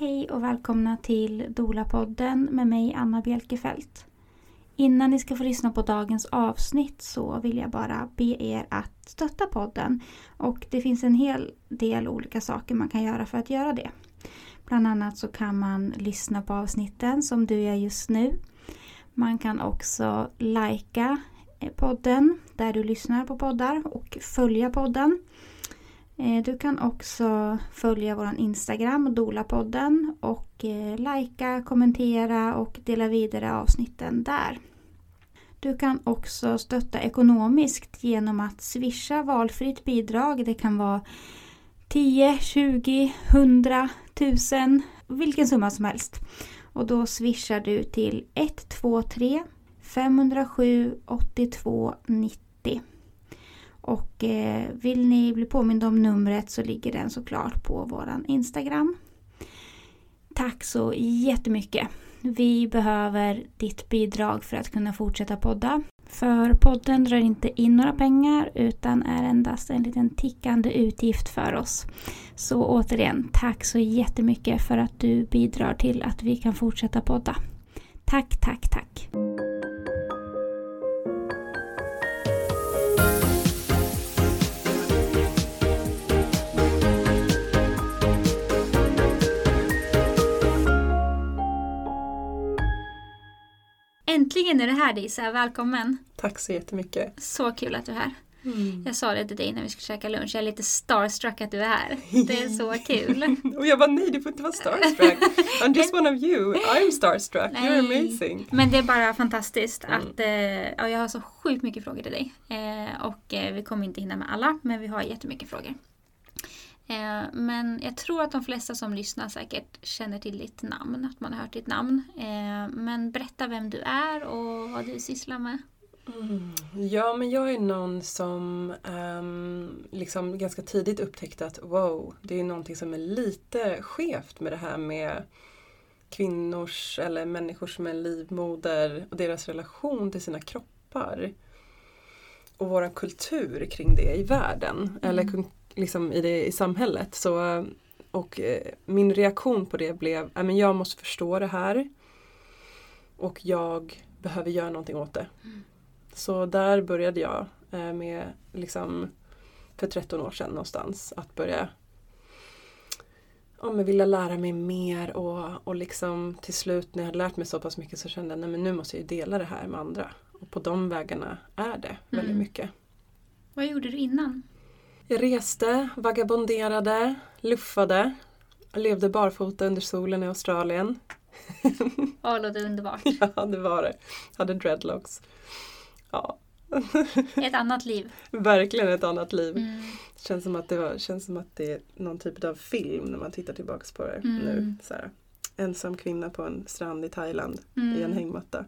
Hej och välkomna till Dola-podden med mig Anna Bjelkefelt. Innan ni ska få lyssna på dagens avsnitt så vill jag bara be er att stötta podden. Och det finns en hel del olika saker man kan göra för att göra det. Bland annat så kan man lyssna på avsnitten som du gör just nu. Man kan också likea podden där du lyssnar på poddar och följa podden. Eh, du kan också följa vår Instagram, Dolapodden och eh, likea, kommentera och dela vidare avsnitten där. Du kan också stötta ekonomiskt genom att swisha valfritt bidrag. Det kan vara 10, 20, 100, 1000, vilken summa som helst. Och då swishar du till 123 507 82 90. Och eh, vill ni bli påminda om numret så ligger den såklart på våran Instagram. Tack så jättemycket! Vi behöver ditt bidrag för att kunna fortsätta podda. För podden drar inte in några pengar utan är endast en liten tickande utgift för oss. Så återigen, tack så jättemycket för att du bidrar till att vi kan fortsätta podda. Tack, tack, tack! Äntligen är du här Disa, välkommen! Tack så jättemycket! Så kul att du är här! Mm. Jag sa det till dig när vi skulle käka lunch, jag är lite starstruck att du är här. Det är så kul! och jag bara nej, du får inte vara starstruck! I'm just one of you, I'm starstruck, nej. you're amazing! Men det är bara fantastiskt mm. att eh, ja, jag har så sjukt mycket frågor till dig. Eh, och eh, vi kommer inte hinna med alla, men vi har jättemycket frågor. Eh, men jag tror att de flesta som lyssnar säkert känner till ditt namn, att man har hört ditt namn. Eh, men berätta vem du är och vad du sysslar med. Mm. Ja, men jag är någon som um, liksom ganska tidigt upptäckte att wow, det är någonting som är lite skevt med det här med kvinnors eller människor som är livmoder och deras relation till sina kroppar. Och vår kultur kring det i världen. Mm. Eller liksom i, det, i samhället. Så, och eh, min reaktion på det blev, att jag måste förstå det här. Och jag behöver göra någonting åt det. Mm. Så där började jag eh, med, liksom, för 13 år sedan någonstans, att börja ja, men vilja lära mig mer och, och liksom till slut när jag hade lärt mig så pass mycket så kände jag att nu måste jag dela det här med andra. Och på de vägarna är det väldigt mm. mycket. Vad gjorde du innan? Jag reste, vagabonderade, luffade. levde barfota under solen i Australien. Ja, det låter underbart. ja, det var det. Hade dreadlocks. Ja. ett annat liv. Verkligen ett annat liv. Mm. Känns, som att det var, känns som att det är någon typ av film när man tittar tillbaks på det mm. nu. Så här. Ensam kvinna på en strand i Thailand mm. i en hängmatta.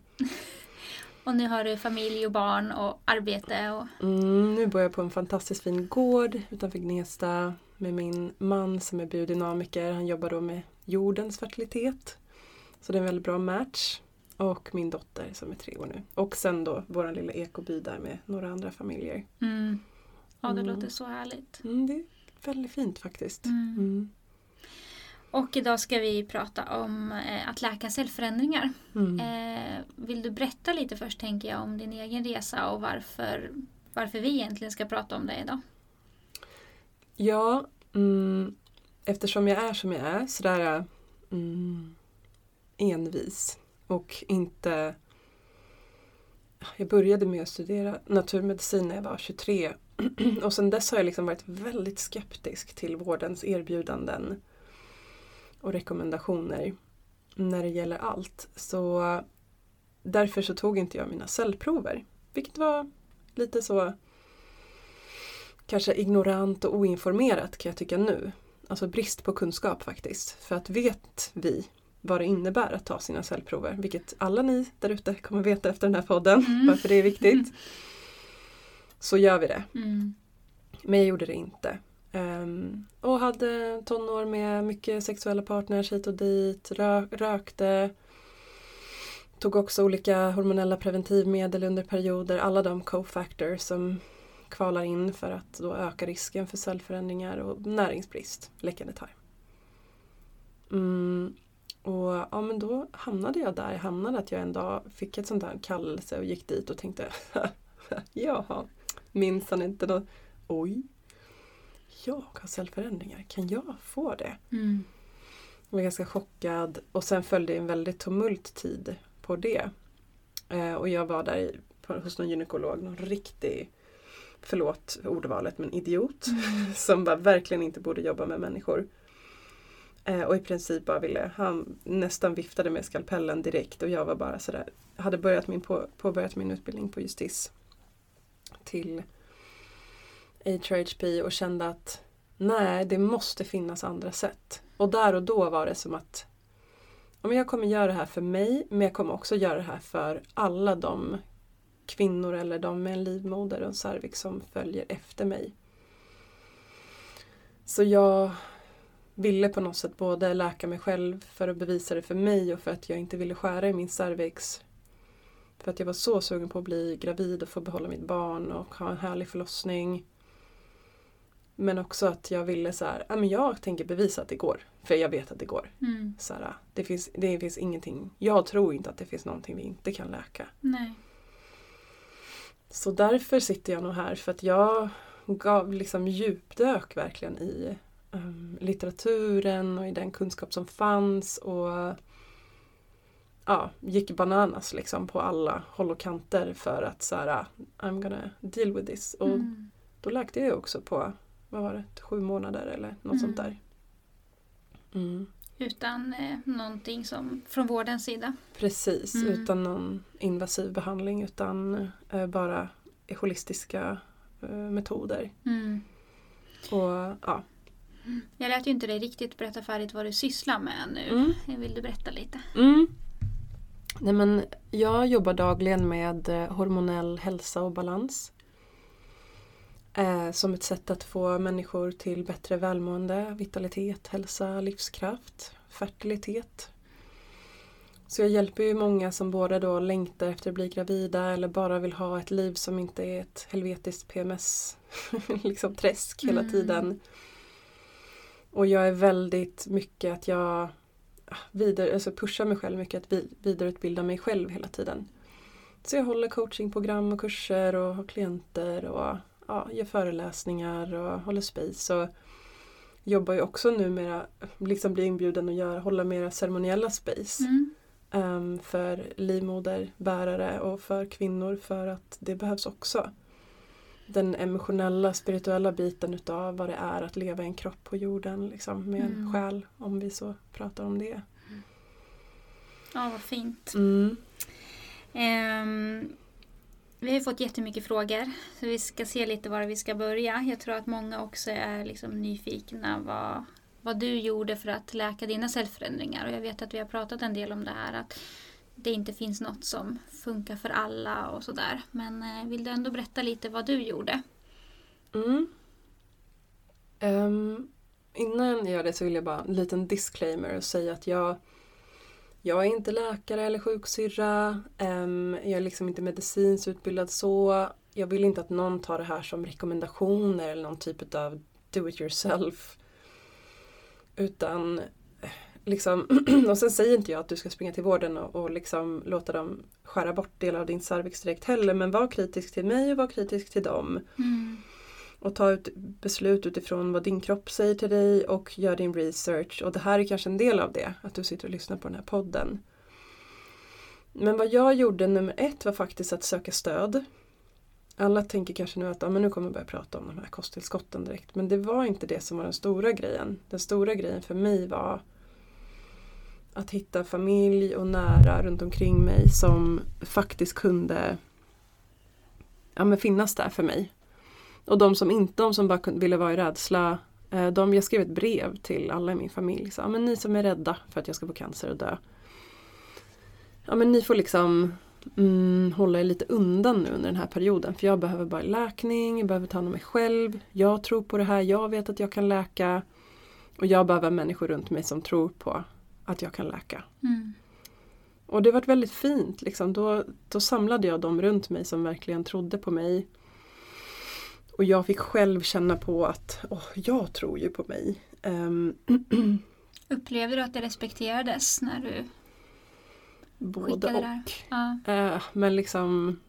Och nu har du familj och barn och arbete. Och... Mm, nu bor jag på en fantastiskt fin gård utanför Gnesta med min man som är biodynamiker. Han jobbar då med jordens fertilitet. Så det är en väldigt bra match. Och min dotter som är tre år nu. Och sen då vår lilla ekoby där med några andra familjer. Mm. Ja, det mm. låter så härligt. Mm, det är väldigt fint faktiskt. Mm. Och idag ska vi prata om eh, att läka cellförändringar. Mm. Eh, vill du berätta lite först tänker jag om din egen resa och varför, varför vi egentligen ska prata om det idag? Ja, mm, eftersom jag är som jag är sådär mm, envis och inte jag började med att studera naturmedicin när jag var 23 och sen dess har jag liksom varit väldigt skeptisk till vårdens erbjudanden och rekommendationer när det gäller allt. Så därför så tog inte jag mina cellprover. Vilket var lite så kanske ignorant och oinformerat kan jag tycka nu. Alltså brist på kunskap faktiskt. För att vet vi vad det innebär att ta sina cellprover, vilket alla ni där ute kommer veta efter den här podden, mm. varför det är viktigt. Så gör vi det. Mm. Men jag gjorde det inte. Um, och hade tonår med mycket sexuella partners hit och dit, rö rökte. Tog också olika hormonella preventivmedel under perioder, alla de cofactors som kvalar in för att då öka risken för cellförändringar och näringsbrist, läckande tarm. Mm. och ja men då hamnade jag där. Jag hamnade att jag en dag fick ett sånt där kallelse och gick dit och tänkte Jaha, minns han inte då? Oj, jag har cellförändringar, kan jag få det? Mm. Jag var ganska chockad och sen följde en väldigt tumult tid på det. Eh, och jag var där i, på, hos någon gynekolog, någon riktig, förlåt ordvalet, men idiot. Mm. som bara verkligen inte borde jobba med människor. Eh, och i princip bara ville, han nästan viftade med skalpellen direkt och jag var bara sådär, hade börjat min, på, påbörjat min utbildning på Justis till HRHP och kände att nej, det måste finnas andra sätt. Och där och då var det som att om jag kommer göra det här för mig, men jag kommer också göra det här för alla de kvinnor eller de med en livmoder och en cervix som följer efter mig. Så jag ville på något sätt både läka mig själv för att bevisa det för mig och för att jag inte ville skära i min cervix. För att jag var så sugen på att bli gravid och få behålla mitt barn och ha en härlig förlossning. Men också att jag ville så här, ja men jag tänker bevisa att det går. För jag vet att det går. Mm. Så här, det, finns, det finns ingenting, jag tror inte att det finns någonting vi inte kan läka. Nej. Så därför sitter jag nog här för att jag gav liksom djupdök verkligen i um, litteraturen och i den kunskap som fanns och ja, gick bananas liksom på alla håll och kanter för att så här, I'm gonna deal with this. Och Mm. då läkte jag också på, vad var det, sju månader eller något sånt Mm. där. Mm. Utan eh, någonting som från vårdens sida. Precis, Mm. utan någon invasiv behandling utan eh, bara holistiska eh, metoder. Mm. Och, ja. Jag lät ju inte dig riktigt berätta färdigt vad du sysslar med nu. Mm. Vill du berätta lite? Mm. Nej, men jag jobbar dagligen med eh, hormonell hälsa och balans. Eh, som ett sätt att få människor till bättre välmående, vitalitet, hälsa, livskraft, fertilitet. Så jag hjälper ju många som både då längtar efter att bli gravida eller bara vill ha ett liv som inte är ett helvetiskt PMS liksom träsk hela Mm. tiden. Och jag är väldigt mycket att jag vidare, alltså pushar mig själv mycket att vi, vidareutbilda mig själv hela tiden. Så jag håller coachingprogram och kurser och har klienter och ja, ger föreläsningar och håller space. Och jobbar ju också numera, liksom blir inbjuden att göra, hålla mera ceremoniella space. Mm. ehm, för livmoderbärare och för kvinnor för att det behövs också. Den emotionella, spirituella biten utav vad det är att leva i en kropp på jorden liksom, med en Mm. själ, om vi så pratar om det. Ja, vad fint. Mm. Ehm, vi har ju fått jättemycket frågor. Så vi ska se lite var vi ska börja. Jag tror att många också är liksom nyfikna vad, vad du gjorde för att läka dina cellförändringar. Och jag vet att vi har pratat en del om det här. Att det inte finns något som funkar för alla och sådär. Men eh, vill du ändå berätta lite vad du gjorde? Mm. Um, innan jag gör det så vill jag bara en liten disclaimer och säga att jag jag är inte läkare eller sjuksyrra. Jag är liksom inte medicinskt utbildad så. Jag vill inte att någon tar det här som rekommendationer eller någon typ av do it yourself. Utan liksom, och sen säger inte jag att du ska springa till vården och, och liksom låta dem skära bort delar av din cervix direkt heller. Men var kritisk till mig och var kritisk till dem. Mm. Och ta ut beslut utifrån vad din kropp säger till dig och gör din research. Och det här är kanske en del av det, att du sitter och lyssnar på den här podden. Men vad jag gjorde nummer ett var faktiskt att söka stöd. Alla tänker kanske nu att ah, men nu kommer jag börja prata om de här kosttillskotten direkt. Men det var inte det som var den stora grejen. Den stora grejen för mig var att hitta familj och nära runt omkring mig som faktiskt kunde ja, men finnas där för mig. Och de som inte, de som bara ville vara i rädsla, eh, de, jag skrev ett brev till alla i min familj. Så, men ni som är rädda för att jag ska få cancer och dö. Ja men ni får liksom mm, hålla er lite undan nu under den här perioden. För jag behöver bara läkning, jag behöver ta hand om mig själv. Jag tror på det här, jag vet att jag kan läka. Och jag behöver människor runt mig som tror på att jag kan läka. Mm. Och det var väldigt fint. Liksom. Då, då samlade jag dem runt mig som verkligen trodde på mig. Och jag fick själv känna på att åh, jag tror ju på mig. Ehm, Upplevde du att det respekterades när du Både och. det? Ja. Eh, men liksom,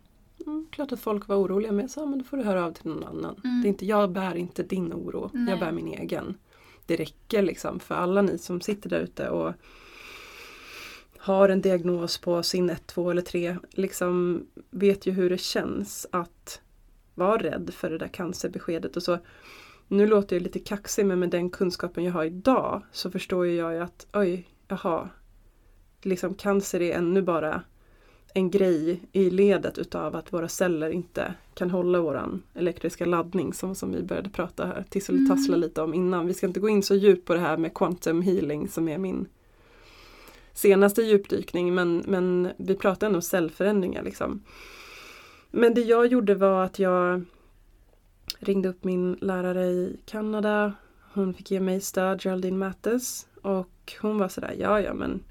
mm, klart att folk var oroliga men jag sa men då får du höra av till någon annan. Mm. Det är inte, jag bär inte din oro, Nej. jag bär min egen. Det räcker liksom för alla ni som sitter där ute och har en diagnos på sin 1, 2 eller 3 liksom vet ju hur det känns att vara rädd för det där cancerbeskedet och så. Nu låter jag lite kaxig men med den kunskapen jag har idag så förstår jag ju att oj, jaha. Liksom cancer är ännu bara en grej i ledet utav att våra celler inte kan hålla våran elektriska laddning som, som vi började prata här, tisseltassla Mm. lite om innan. Vi ska inte gå in så djupt på det här med quantum healing som är min senaste djupdykning men, men vi pratar ändå om cellförändringar liksom. Men det jag gjorde var att jag ringde upp min lärare i Kanada. Hon fick ge mig stöd, Geraldine Mattes. Och hon var sådär, ja ja men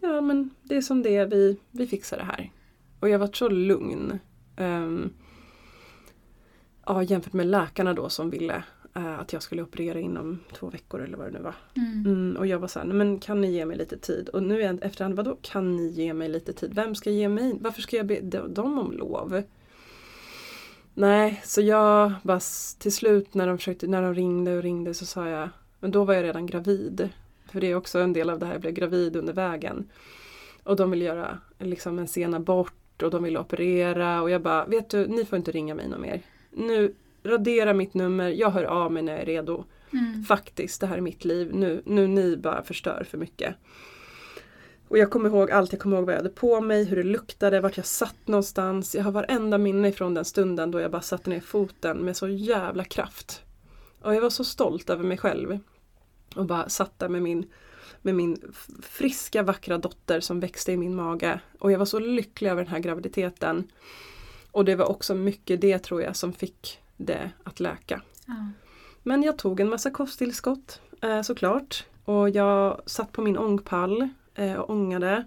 Ja men det är som det är, vi, vi fixar det här. Och jag var så lugn. Um, ja, jämfört med läkarna då som ville att jag skulle operera inom två veckor eller vad det nu var. Mm. Mm, och jag var såhär, men kan ni ge mig lite tid? Och nu är efterhand, vadå kan ni ge mig lite tid? Vem ska ge mig? Varför ska jag be de- dem om lov? Nej, så jag bara till slut när de, försökte, när de ringde och ringde så sa jag, men då var jag redan gravid. För det är också en del av det här, jag blev gravid under vägen. Och de vill göra liksom en sen abort och de vill operera och jag bara, vet du, ni får inte ringa mig något mer. Nu, radera mitt nummer, jag hör av mig när jag är redo. Mm. Faktiskt, det här är mitt liv. Nu, nu ni bara förstör för mycket. Och jag kommer ihåg allt, jag kommer ihåg vad jag hade på mig, hur det luktade, vart jag satt någonstans. Jag har varenda minne från den stunden då jag bara satte ner foten med så jävla kraft. Och jag var så stolt över mig själv. Och bara satt där med min, med min friska vackra dotter som växte i min mage. Och jag var så lycklig över den här graviditeten. Och det var också mycket det tror jag som fick det att läka. Ja. Men jag tog en massa kosttillskott eh, såklart. Och jag satt på min ångpall eh, och ångade.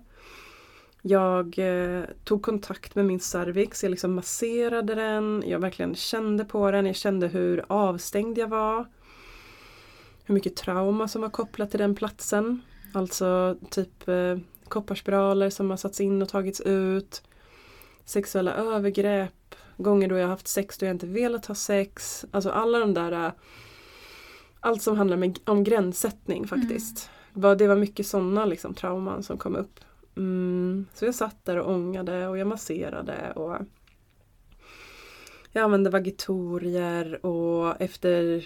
Jag eh, tog kontakt med min cervix, jag liksom masserade den, jag verkligen kände på den, jag kände hur avstängd jag var. Hur mycket trauma som var kopplat till den platsen. Alltså typ eh, kopparspiraler som har satts in och tagits ut. Sexuella övergrepp, gånger då jag haft sex då jag inte velat ha sex. Alltså alla de där äh, allt som handlar med, om gränssättning faktiskt. Var, det var mycket sådana liksom, trauman som kom upp. Mm, så jag satt där och ångade och jag masserade och jag använde vagitorier och efter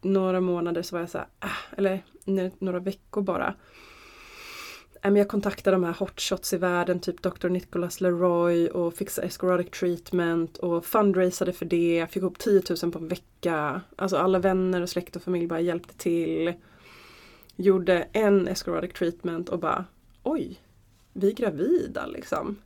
några månader så var jag så här, äh, eller några veckor bara. Jag kontaktade de här hotshots i världen, typ Dr. Nicholas Leroy och fixade escorotic treatment och fundraisade för det. Jag fick ihop 10 000 på en vecka. Alltså alla vänner och släkt och familj bara hjälpte till. Gjorde en escorotic treatment och bara oj, vi är gravida liksom.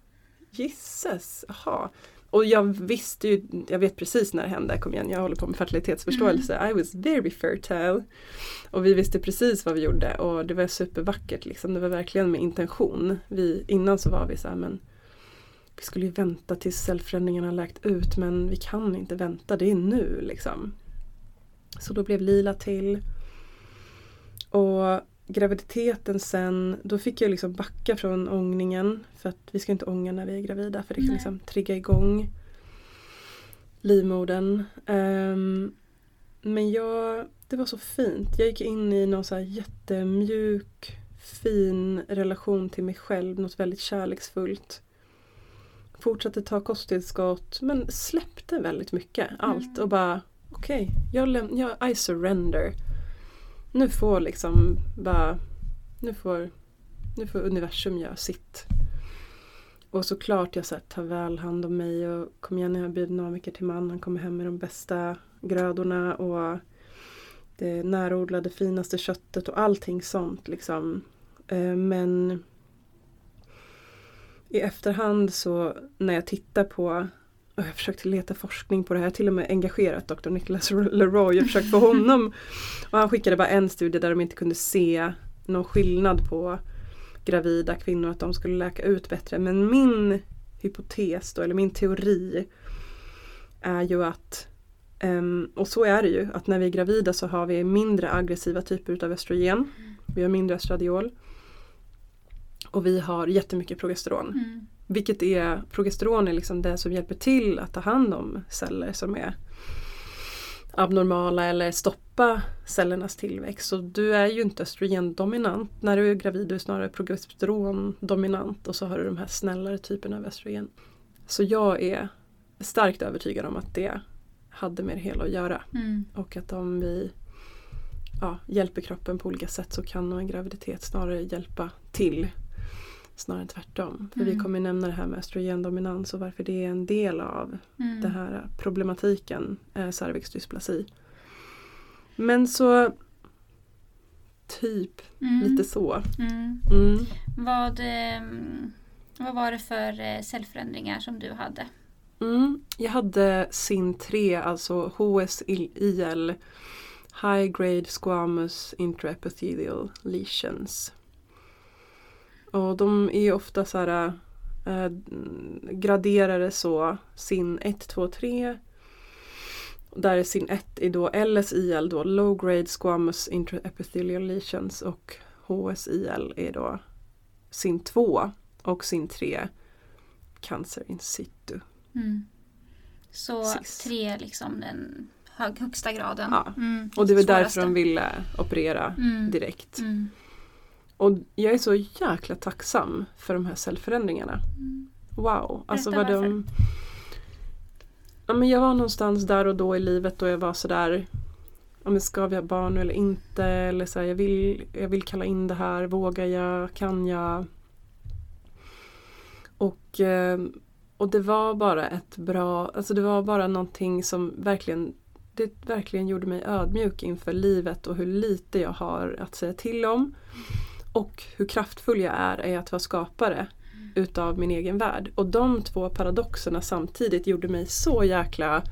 Gisses, jaha. Och jag visste ju, jag vet precis när det hände, kom igen, jag håller på med fertilitetsförståelse. I was very fertile. Och vi visste precis vad vi gjorde och det var supervackert liksom. Det var verkligen med intention. Vi, innan så var vi så här, men vi skulle ju vänta tills cellförändringarna läkt ut men vi kan inte vänta, det är nu liksom. Så då blev Lila till. Och graviditeten sen, då fick jag liksom backa från ångningen. För att vi ska inte ånga när vi är gravida för det kan Nej. liksom trigga igång livmodern. Ehm, men jag, det var så fint. Jag gick in i någon så här jättemjuk, fin relation till mig själv. Något väldigt kärleksfullt. Fortsatte ta kosttillskott men släppte väldigt mycket. Allt Mm. och bara okej, jag, läm- jag I surrender. Nu får liksom bara nu får, nu får universum göra sitt. Och såklart jag så här, tar väl hand om mig och kom igen jag har biodynamiker till man. Han kommer hem med de bästa grödorna och det närodlade finaste köttet och allting sånt liksom. Eh, men i efterhand så när jag tittar på jag försökte leta forskning på det här, jag till och med engagerat Dr. Nicholas Leroy och försökt få honom och han skickade bara en studie där de inte kunde se någon skillnad på gravida kvinnor att de skulle läka ut bättre. Men min hypotes då, eller min teori är ju att ehm, och så är det ju, att när vi är gravida så har vi mindre aggressiva typer utav östrogen. Vi har mindre estradiol. Och vi har jättemycket progesteron. Mm. Vilket är, progesteron är liksom det som hjälper till att ta hand om celler som är abnormala eller stoppa cellernas tillväxt. Så du är ju inte östrogendominant. När du är gravid du är snarare progesterondominant och så har du de här snällare typerna av östrogen. Så jag är starkt övertygad om att det hade med det hela att göra. Mm. Och att om vi ja, hjälper kroppen på olika sätt så kan nog en graviditet snarare hjälpa till. Snarare än tvärtom. För vi Mm. kommer nämna det här med östrogendominans och varför det är en del av Mm. den här problematiken, eh, cervixdysplasi. Men så typ Mm. lite så. Mm. Mm. Vad, ehm, vad var det för eh, cellförändringar som du hade? Mm. Jag hade SIN3, alltså HSIL, High Grade Squamous Intraepithelial Lesions. Och de är ofta så här eh, graderade så, SIN 1, 2, 3. Där är SIN 1 är då LSIL då, Low Grade Squamous Intraepithelial Lesions och HSIL är då SIN 2 och SIN 3 Cancer in situ. Mm. Så Sist. tre liksom den hög, högsta graden. Ja. Mm. Och det var därför de ville operera Mm. direkt. Och jag är så jäkla tacksam för de här cellförändringarna. Mm. Wow! Alltså Berätta vad de... Ja, men jag var någonstans där och då i livet då jag var sådär men Ska vi ha barn eller inte? Eller så här, jag, vill, jag vill kalla in det här. Vågar jag? Kan jag? Och, eh, och det var bara ett bra, alltså det var bara någonting som verkligen det verkligen gjorde mig ödmjuk inför livet och hur lite jag har att säga till om. Och hur kraftfull jag är i att vara skapare utav min egen värld. Och de två paradoxerna samtidigt gjorde mig så jäkla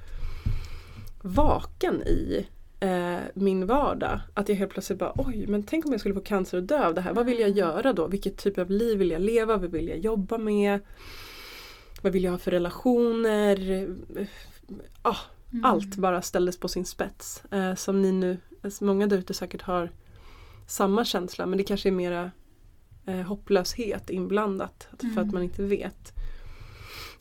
vaken i eh, min vardag. Att jag helt plötsligt bara oj, men tänk om jag skulle få cancer och dö av det här. Vad vill jag göra då? Vilket typ av liv vill jag leva? Vad vill jag jobba med? Vad vill jag ha för relationer? Ah, Mm. allt bara ställdes på sin spets. Eh, som ni nu, många där ute säkert har samma känsla men det kanske är mera eh, hopplöshet inblandat för Mm. att man inte vet.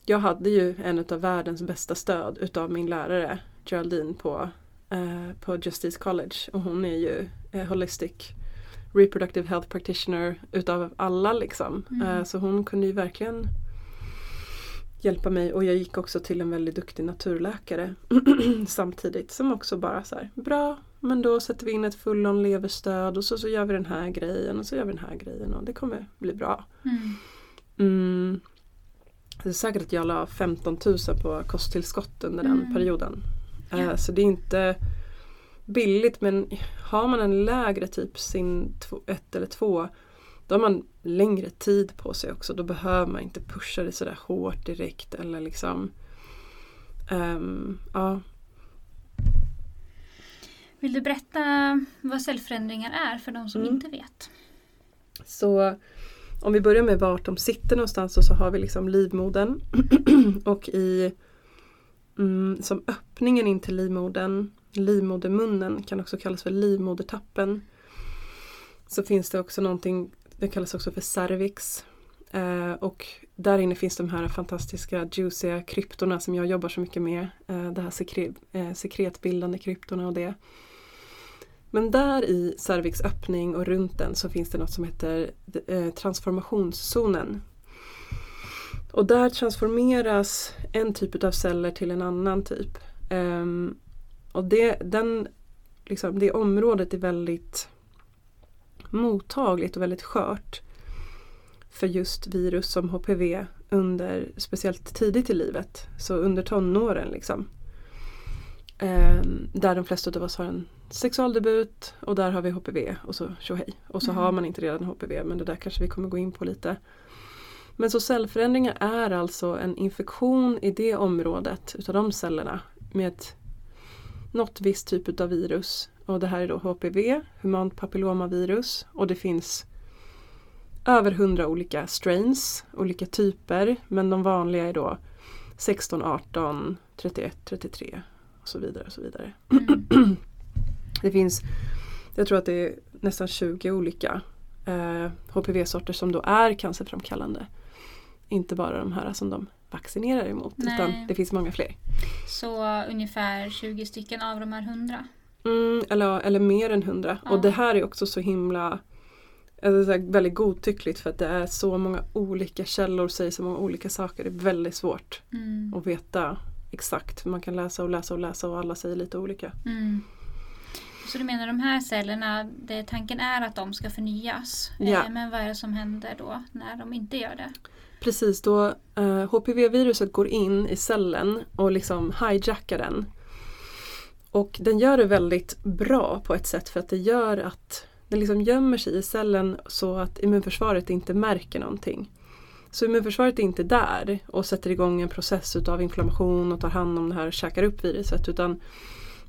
Jag hade ju en av världens bästa stöd utav min lärare Geraldine på, eh, på Justice College och hon är ju eh, holistic reproductive health practitioner utav alla liksom. Mm. Eh, så hon kunde ju verkligen hjälpa mig och jag gick också till en väldigt duktig naturläkare samtidigt som också bara så här, bra men då sätter vi in ett full-on leverstöd och så, så gör vi den här grejen och så gör vi den här grejen och det kommer bli bra. Mm. Mm. Det är säkert att jag la 15 000 på kosttillskott under den Mm. perioden. Eh, Ja. Så det är inte billigt men har man en lägre typ sin 1 eller 2 då har man längre tid på sig också. Då behöver man inte pusha det sådär hårt direkt eller liksom ehm, ja. Vill du berätta vad cellförändringar är för de som Mm. inte vet? Så om vi börjar med vart de sitter någonstans så, så har vi liksom livmodern och i mm, som öppningen in till livmodern, livmodermunnen kan också kallas för livmodertappen. Så finns det också någonting, det kallas också för cervix. Eh, och där inne finns de här fantastiska juiciga kryptorna som jag jobbar så mycket med. Eh, det här sekre, eh, sekretbildande kryptorna och det. Men där i cervix öppning och runt den så finns det något som heter eh, transformationszonen. Och där transformeras en typ av celler till en annan typ. Ehm, och det, den, liksom, det området är väldigt mottagligt och väldigt skört för just virus som HPV under speciellt tidigt i livet. Så under tonåren liksom. Ehm, där de flesta av oss har en sexualdebut och där har vi HPV och så tjohej. Och så Mm. har man inte redan HPV men det där kanske vi kommer gå in på lite. Men så cellförändringar är alltså en infektion i det området utav de cellerna med ett, något visst typ av virus. Och det här är då HPV, humant papillomavirus och det finns över hundra olika strains, olika typer men de vanliga är då 16, 18, 31, 33 och så vidare. Och så vidare. Mm. Det finns Jag tror att det är nästan 20 olika eh, HPV-sorter som då är cancerframkallande. Inte bara de här som de vaccinerar emot Nej. utan det finns många fler. Så ungefär 20 stycken av de här 100. Mm, eller, eller mer än 100. Ja. Och det här är också så himla alltså, väldigt godtyckligt för att det är så många olika källor, säger så många olika saker. Det är väldigt svårt Mm. att veta exakt. Man kan läsa och läsa och läsa och alla säger lite olika. Mm. Så du menar de här cellerna, det, tanken är att de ska förnyas. Ja. Eh, Men vad är det som händer då när de inte gör det? Precis, då eh, HPV-viruset går in i cellen och liksom hijackar den. Och den gör det väldigt bra på ett sätt för att det gör att den liksom gömmer sig i cellen så att immunförsvaret inte märker någonting. Så immunförsvaret är inte där och sätter igång en process utav inflammation och tar hand om det här och käkar upp viruset utan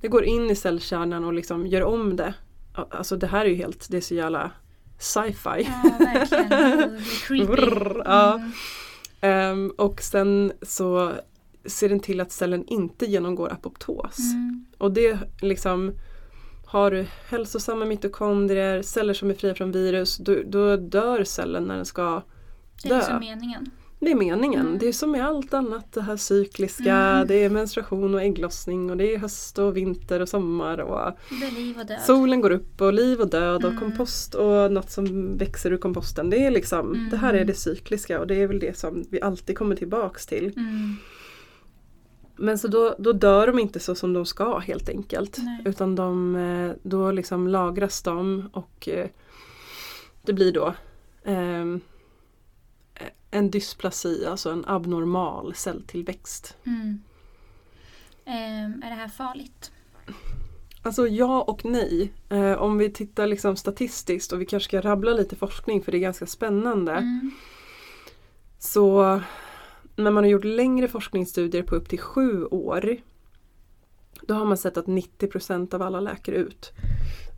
det går in i cellkärnan och liksom gör om det. Alltså det här är ju helt, det är så jävla sci-fi. Ja, verkligen. Ja. Mm. Ehm, och sen så ser den till att cellen inte genomgår apoptos. Mm. Och det liksom har du hälsosamma mitokondrier, celler som är fria från virus, då, då dör cellen när den ska Det är dö. liksom meningen. Det är meningen. Mm. Det är som med allt annat det här cykliska. Mm. Det är menstruation och ägglossning och det är höst och vinter och sommar. Och och solen går upp och liv och död och Mm. kompost och något som växer ur komposten. Det är liksom, Mm. det här är det cykliska och det är väl det som vi alltid kommer tillbaks till. Mm. Men så då, då dör de inte så som de ska helt enkelt. Nej. Utan de, eh, då liksom lagras de och eh, det blir då ehm, en dysplasi, alltså en abnormal celltillväxt. Mm. Ehm, är det här farligt? Alltså ja och nej. Eh, om vi tittar liksom statistiskt och vi kanske ska rabbla lite forskning för det är ganska spännande. Mm. Så när man har gjort längre forskningsstudier på upp till sju år då har man sett att 90% av alla läker ut.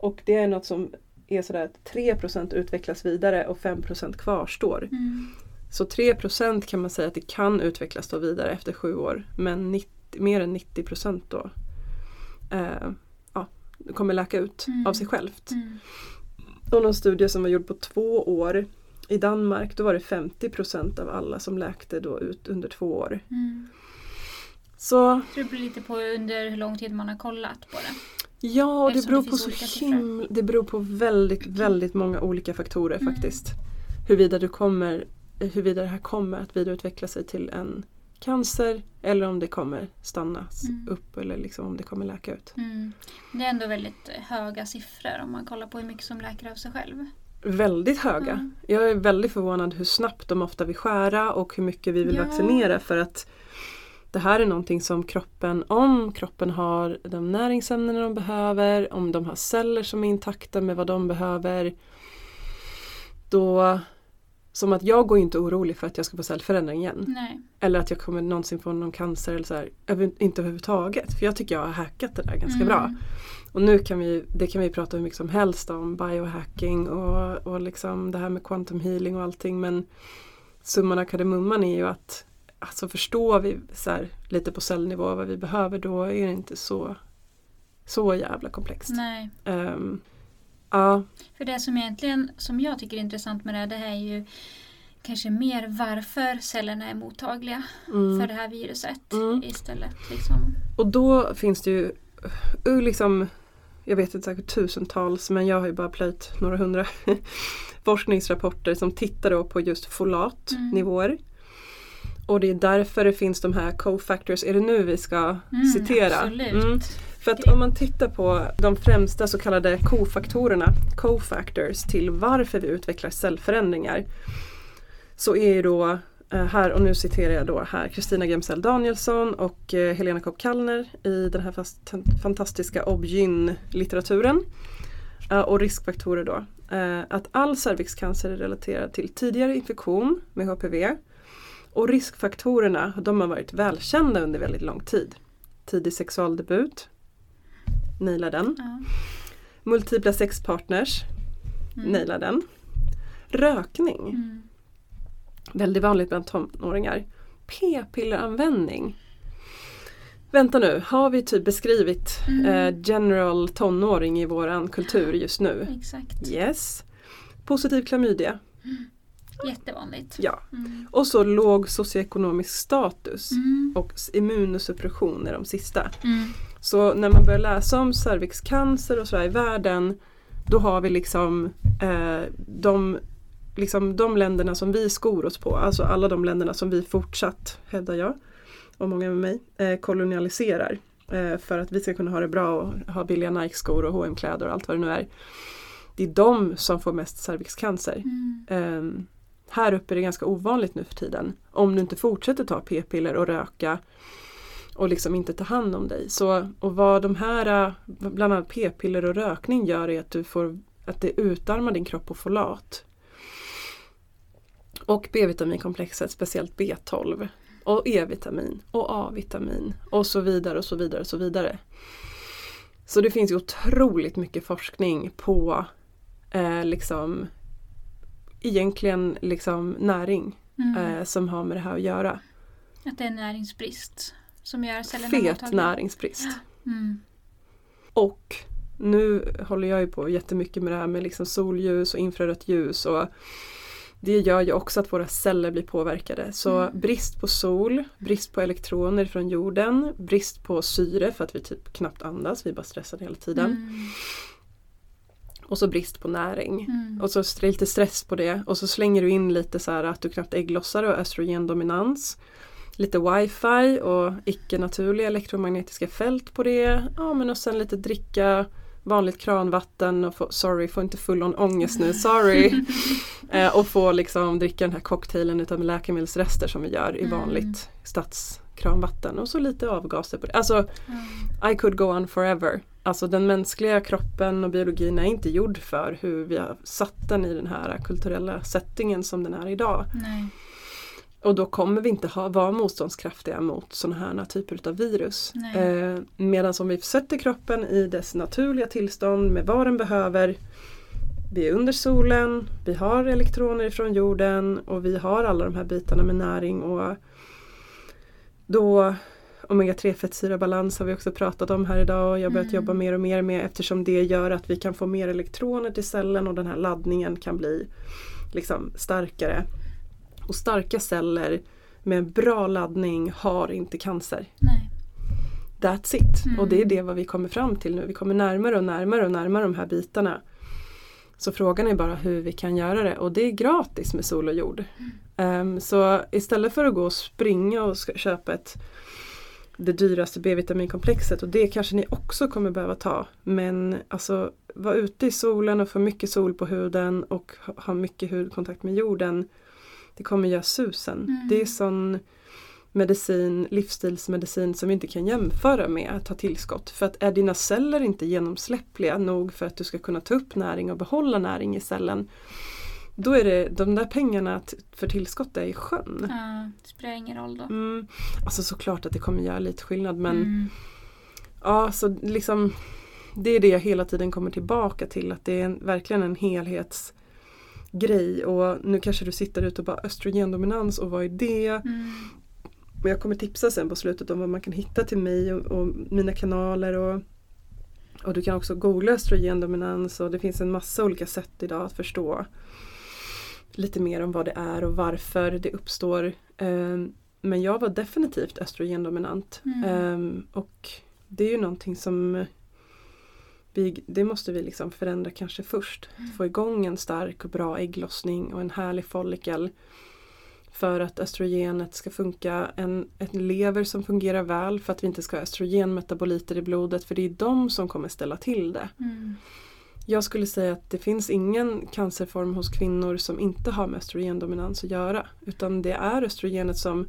Och det är något som är sådär att 3% utvecklas vidare och 5% kvarstår. Mm. Så 3% kan man säga att det kan utvecklas då vidare efter sju år. Men 90, mer än 90% då eh, ja, kommer läka ut Mm. av sig självt. Mm. Och någon studie som var gjord på två år i Danmark då var det 50% av alla som läkte då ut under två år. Mm. Så Så det beror lite på under hur lång tid man har kollat på det. ja, det beror det på så himla, det beror på väldigt, väldigt många olika faktorer Mm. faktiskt. Huruvida, du kommer, huruvida det här kommer att vidareutveckla sig till en cancer eller om det kommer stanna Mm. upp eller liksom om det kommer läka ut. Mm. Det är ändå väldigt eh, höga siffror om man kollar på hur mycket som läker av sig själv. Väldigt höga. Mm. Jag är väldigt förvånad hur snabbt de ofta vill skära och hur mycket vi vill Ja. vaccinera för att det här är någonting som kroppen, om kroppen har de näringsämnen de behöver, om de har celler som är intakta med vad de behöver. Då, som att jag går inte orolig för att jag ska få cellförändring igen. Nej. Eller att jag kommer någonsin få någon cancer eller så här, inte överhuvudtaget. För jag tycker jag har hackat det där ganska Mm. bra. Och nu kan vi, det kan vi prata hur mycket som helst om biohacking och, och liksom det här med quantum healing och allting men summan av kardemumman är ju att alltså förstår vi så här, lite på cellnivå vad vi behöver då är det inte så så jävla komplext. Nej. Ja, För det som egentligen, som jag tycker är intressant med det här, det här är ju kanske mer varför cellerna är mottagliga mm. för det här viruset Mm. istället. Liksom. Och då finns det ju uh, liksom jag vet inte säkert tusentals men jag har ju bara plöjt några hundra forskningsrapporter som tittar då på just folatnivåer. Och det är därför det finns de här cofactors. Är det nu vi ska Mm, citera? Absolut. För att om man tittar på de främsta så kallade kofaktorerna, cofactors till varför vi utvecklar cellförändringar. Så är ju då eh, här, och nu citerar jag då här Kristina Gemsell Danielsson och eh, Helena Kopp Kallner i den här fantastiska Obgyn-litteraturen. Eh, och riskfaktorer då. Att all cervixcancer är relaterad till tidigare infektion med HPV. Och riskfaktorerna de har varit välkända under väldigt lång tid. Tidig sexualdebut, naila den. Ja. Multipla sexpartners, Mm. naila den. Rökning, Mm. väldigt vanligt bland tonåringar. P-pilleranvändning. Vänta nu, har vi typ beskrivit Mm. eh, general tonåring i våran kultur just nu? Exakt. Yes. Positiv klamydia. Jättevanligt. Ja. Mm. Och så låg socioekonomisk status Mm. och immunosuppression är de sista. Så när man börjar läsa om cervixcancer och sådär i världen då har vi liksom, eh, de, liksom de länderna som vi skor oss på, alltså alla de länderna som vi fortsatt, hävdar jag, och många med mig, eh, kolonialiserar. Eh, för att vi ska kunna ha det bra och ha billiga Nike-skor och hm kläder och allt vad det nu är. Det är de som får mest cervixcancer. Mm. Ehm, här uppe är det ganska ovanligt nu för tiden. Om du inte fortsätter ta p-piller och röka och liksom inte ta hand om dig. Så, och vad de här, eh, bland annat p-piller och rökning gör är att, du får, att det utarmar din kropp på folat. Och B-vitaminkomplexet, speciellt B12. Och E-vitamin och A-vitamin och så vidare och så vidare och så vidare. Så det finns ju otroligt mycket forskning på eh, liksom egentligen liksom näring Mm. eh, som har med det här att göra. Att det är näringsbrist som gör cellerna Fet mottagliga. näringsbrist. Mm. Och nu håller jag ju på jättemycket med det här med liksom solljus och infrarött ljus och det gör ju också att våra celler blir påverkade. Så Mm. brist på sol, brist på elektroner från jorden, brist på syre för att vi typ knappt andas, vi är bara stressade hela tiden. Mm. Och så brist på näring. Mm. Och så lite stress på det och så slänger du in lite så här att du knappt ägglossar och östrogendominans. Lite wifi och icke-naturliga elektromagnetiska fält på det. Ja men och sen lite dricka vanligt kranvatten och få, sorry, få inte full on ångest nu, sorry. eh, och få liksom dricka den här cocktailen utav läkemedelsrester som vi gör i Mm. vanligt stadskranvatten och så lite avgaser på det. Alltså Mm. I could go on forever. Alltså den mänskliga kroppen och biologin är inte gjord för hur vi har satt den i den här kulturella settingen som den är idag. Nej. Och då kommer vi inte ha, vara motståndskraftiga mot sådana här typer av virus. Eh, Medan om vi sätter kroppen i dess naturliga tillstånd med vad den behöver. Vi är under solen, vi har elektroner från jorden och vi har alla de här bitarna med näring och då Omega-3 fettsyrabalans har vi också pratat om här idag och jag har börjat Mm. jobba mer och mer med eftersom det gör att vi kan få mer elektroner till cellen och den här laddningen kan bli liksom starkare. Och starka celler med bra laddning har inte cancer. Nej. That's it. Mm. Och det är det vad vi kommer fram till nu. Vi kommer närmare och närmare och närmare de här bitarna. Så frågan är bara hur vi kan göra det och det är gratis med sol och jord. Ehm, så istället för att gå och springa och köpa ett det dyraste B-vitaminkomplexet och det kanske ni också kommer behöva ta. Men alltså vara ute i solen och få mycket sol på huden och ha mycket hudkontakt med jorden. Det kommer göra susen. Mm. Det är sån medicin, livsstilsmedicin som vi inte kan jämföra med att ta tillskott. För att är dina celler inte genomsläppliga nog för att du ska kunna ta upp näring och behålla näring i cellen. Då är det de där pengarna för tillskott är i sjön. Ja, det spelar ingen roll då. Mm. Alltså såklart att det kommer göra lite skillnad men Mm. ja så liksom Det är det jag hela tiden kommer tillbaka till att det är en, verkligen en helhetsgrej och nu kanske du sitter ute och bara östrogendominans och vad är det? Mm. Men jag kommer tipsa sen på slutet om vad man kan hitta till mig och, och mina kanaler och, och du kan också googla östrogendominans och det finns en massa olika sätt idag att förstå lite mer om vad det är och varför det uppstår. Ehm, Men jag var definitivt östrogendominant Mm. Ehm, och det är ju någonting som vi, det måste vi liksom förändra kanske först. Få igång en stark och bra ägglossning och en härlig follikel. För att östrogenet ska funka, en, en lever som fungerar väl för att vi inte ska ha östrogenmetaboliter i blodet för det är de som kommer ställa till det. Mm. Jag skulle säga att det finns ingen cancerform hos kvinnor som inte har med östrogendominans att göra. Utan det är östrogenet som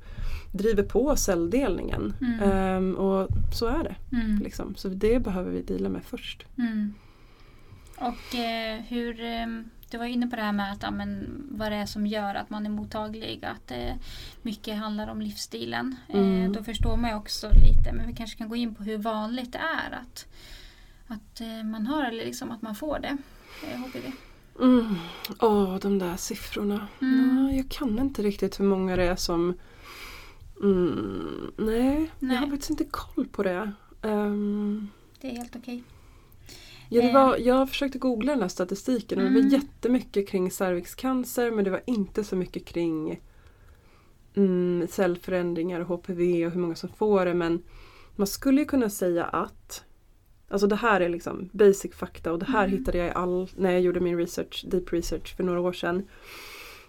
driver på celldelningen. Mm. Ehm, och så är det. Mm. Liksom. Så det behöver vi dela med först. Mm. Och eh, hur, eh, du var inne på det här med att, ja, men, vad det är som gör att man är mottaglig, att eh, mycket handlar om livsstilen. Mm. Eh, då förstår man ju också lite, men vi kanske kan gå in på hur vanligt det är att, att eh, man har eller liksom att man får det. HPV. Mm. Åh, de där siffrorna. Mm. Ja, jag kan inte riktigt hur många det är som Mm, nej, Nej. jag har faktiskt inte koll på det. Ehm, Det är helt okej. ja, det Eh. var, jag försökte googla den här statistiken och det var Mm. jättemycket kring cervixcancer men det var inte så mycket kring mm, cellförändringar och HPV och hur många som får det men man skulle ju kunna säga att Alltså det här är liksom basic fakta och det här Mm. hittade jag i all, när jag gjorde min research, deep research för några år sedan.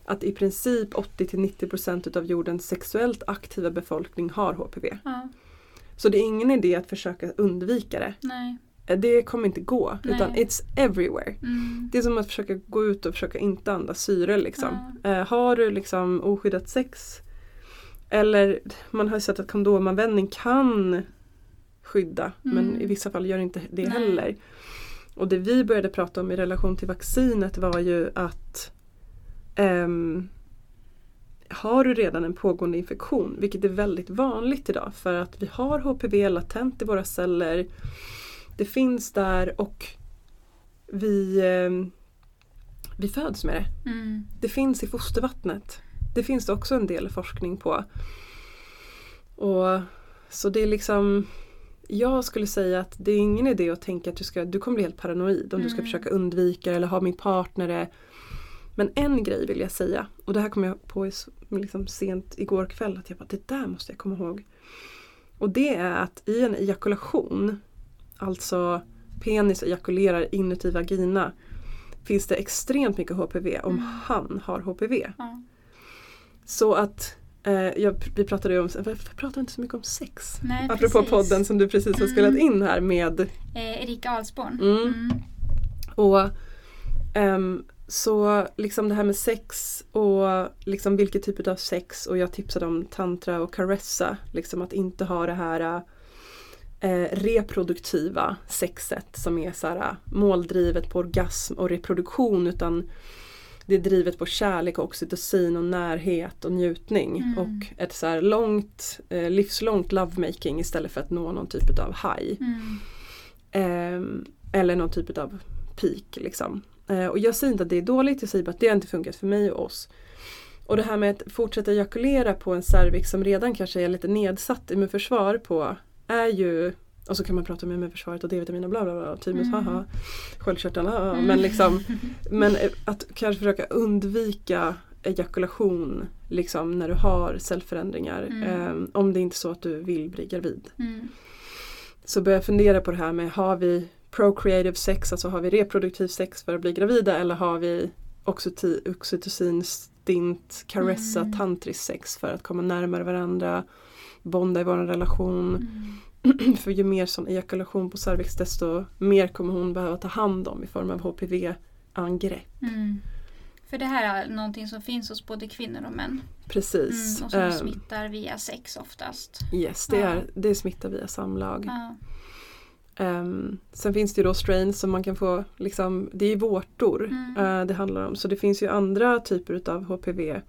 Att i princip 80-90% utav jordens sexuellt aktiva befolkning har HPV. Ja, Så det är ingen idé att försöka undvika det. nej. Eh, Det kommer inte gå. Nej. Utan it's everywhere. Mm. Det är som att försöka gå ut och försöka inte andas syre liksom. Eh, har du liksom oskyddat sex eller man har ju sett att kondomanvändning kan skydda men Mm. i vissa fall gör inte det Nej. heller. Och det vi började prata om i relation till vaccinet var ju att ehm, har du redan en pågående infektion, vilket är väldigt vanligt idag för att vi har HPV latent i våra celler. Det finns där och vi, ehm, vi föds med det. Mm. Det finns i fostervattnet. Det finns det också en del forskning på. Och Så det är liksom Jag skulle säga att det är ingen idé att tänka att du, ska, du kommer bli helt paranoid om du ska Mm. försöka undvika eller ha min partner det. Men en grej vill jag säga och det här kom jag på liksom sent igår kväll att jag bara det där måste jag komma ihåg. Och det är att i en ejakulation, alltså penis ejakulerar inuti vagina, finns det extremt mycket HPV om Mm. han har HPV. Ja. Så att jag, vi pratade ju om, vi pratar inte så mycket om sex. Nej, Apropå precis. podden som du precis har Mm. spelat in här med Eh, Erika Ahlsborn. Mm. Mm. Och ehm, så liksom det här med sex och liksom vilket typ av sex och jag tipsade om tantra och caressa. Liksom att inte ha det här eh, reproduktiva sexet som är så här, måldrivet på orgasm och reproduktion utan det är drivet på kärlek och oxytocin och närhet och njutning Mm. och ett så här långt, eh, livslångt lovemaking istället för att nå någon typ av high. Mm. Ehm, eller någon typ av peak liksom. Eh, och jag säger inte att det är dåligt, jag säger bara att det har inte funkat för mig och oss. Och det här med att fortsätta ejakulera på en cervix som redan kanske är lite nedsatt immunförsvar på är ju och så kan man prata om immunförsvaret och D-vitamin och bla bla bla, thymus, Mm. haha, sköldkörteln, haha. Mm. Men liksom men eh, att kanske försöka undvika ejakulation liksom när du har cellförändringar. Mm. ehm, om det inte är så att du vill bli gravid. Mm. Så börjar jag fundera på det här med har vi procreative sex, alltså har vi reproduktiv sex för att bli gravida eller har vi oxytocin, stint, caressa, Mm. tantrisk sex för att komma närmare varandra, bonda i vår relation. Mm. för ju mer sån ejakulation på cervix desto mer kommer hon behöva ta hand om i form av HPV-angrepp. Mm. För det här är någonting som finns hos både kvinnor och män. Precis. Mm. Och som Ehm, smittar via sex oftast. yes, det, Ja. är, det smittar via samlag. Ja. Ehm, sen finns det ju då strains som man kan få, liksom, det är vårtor Mm. eh, det handlar om. Så det finns ju andra typer utav HPV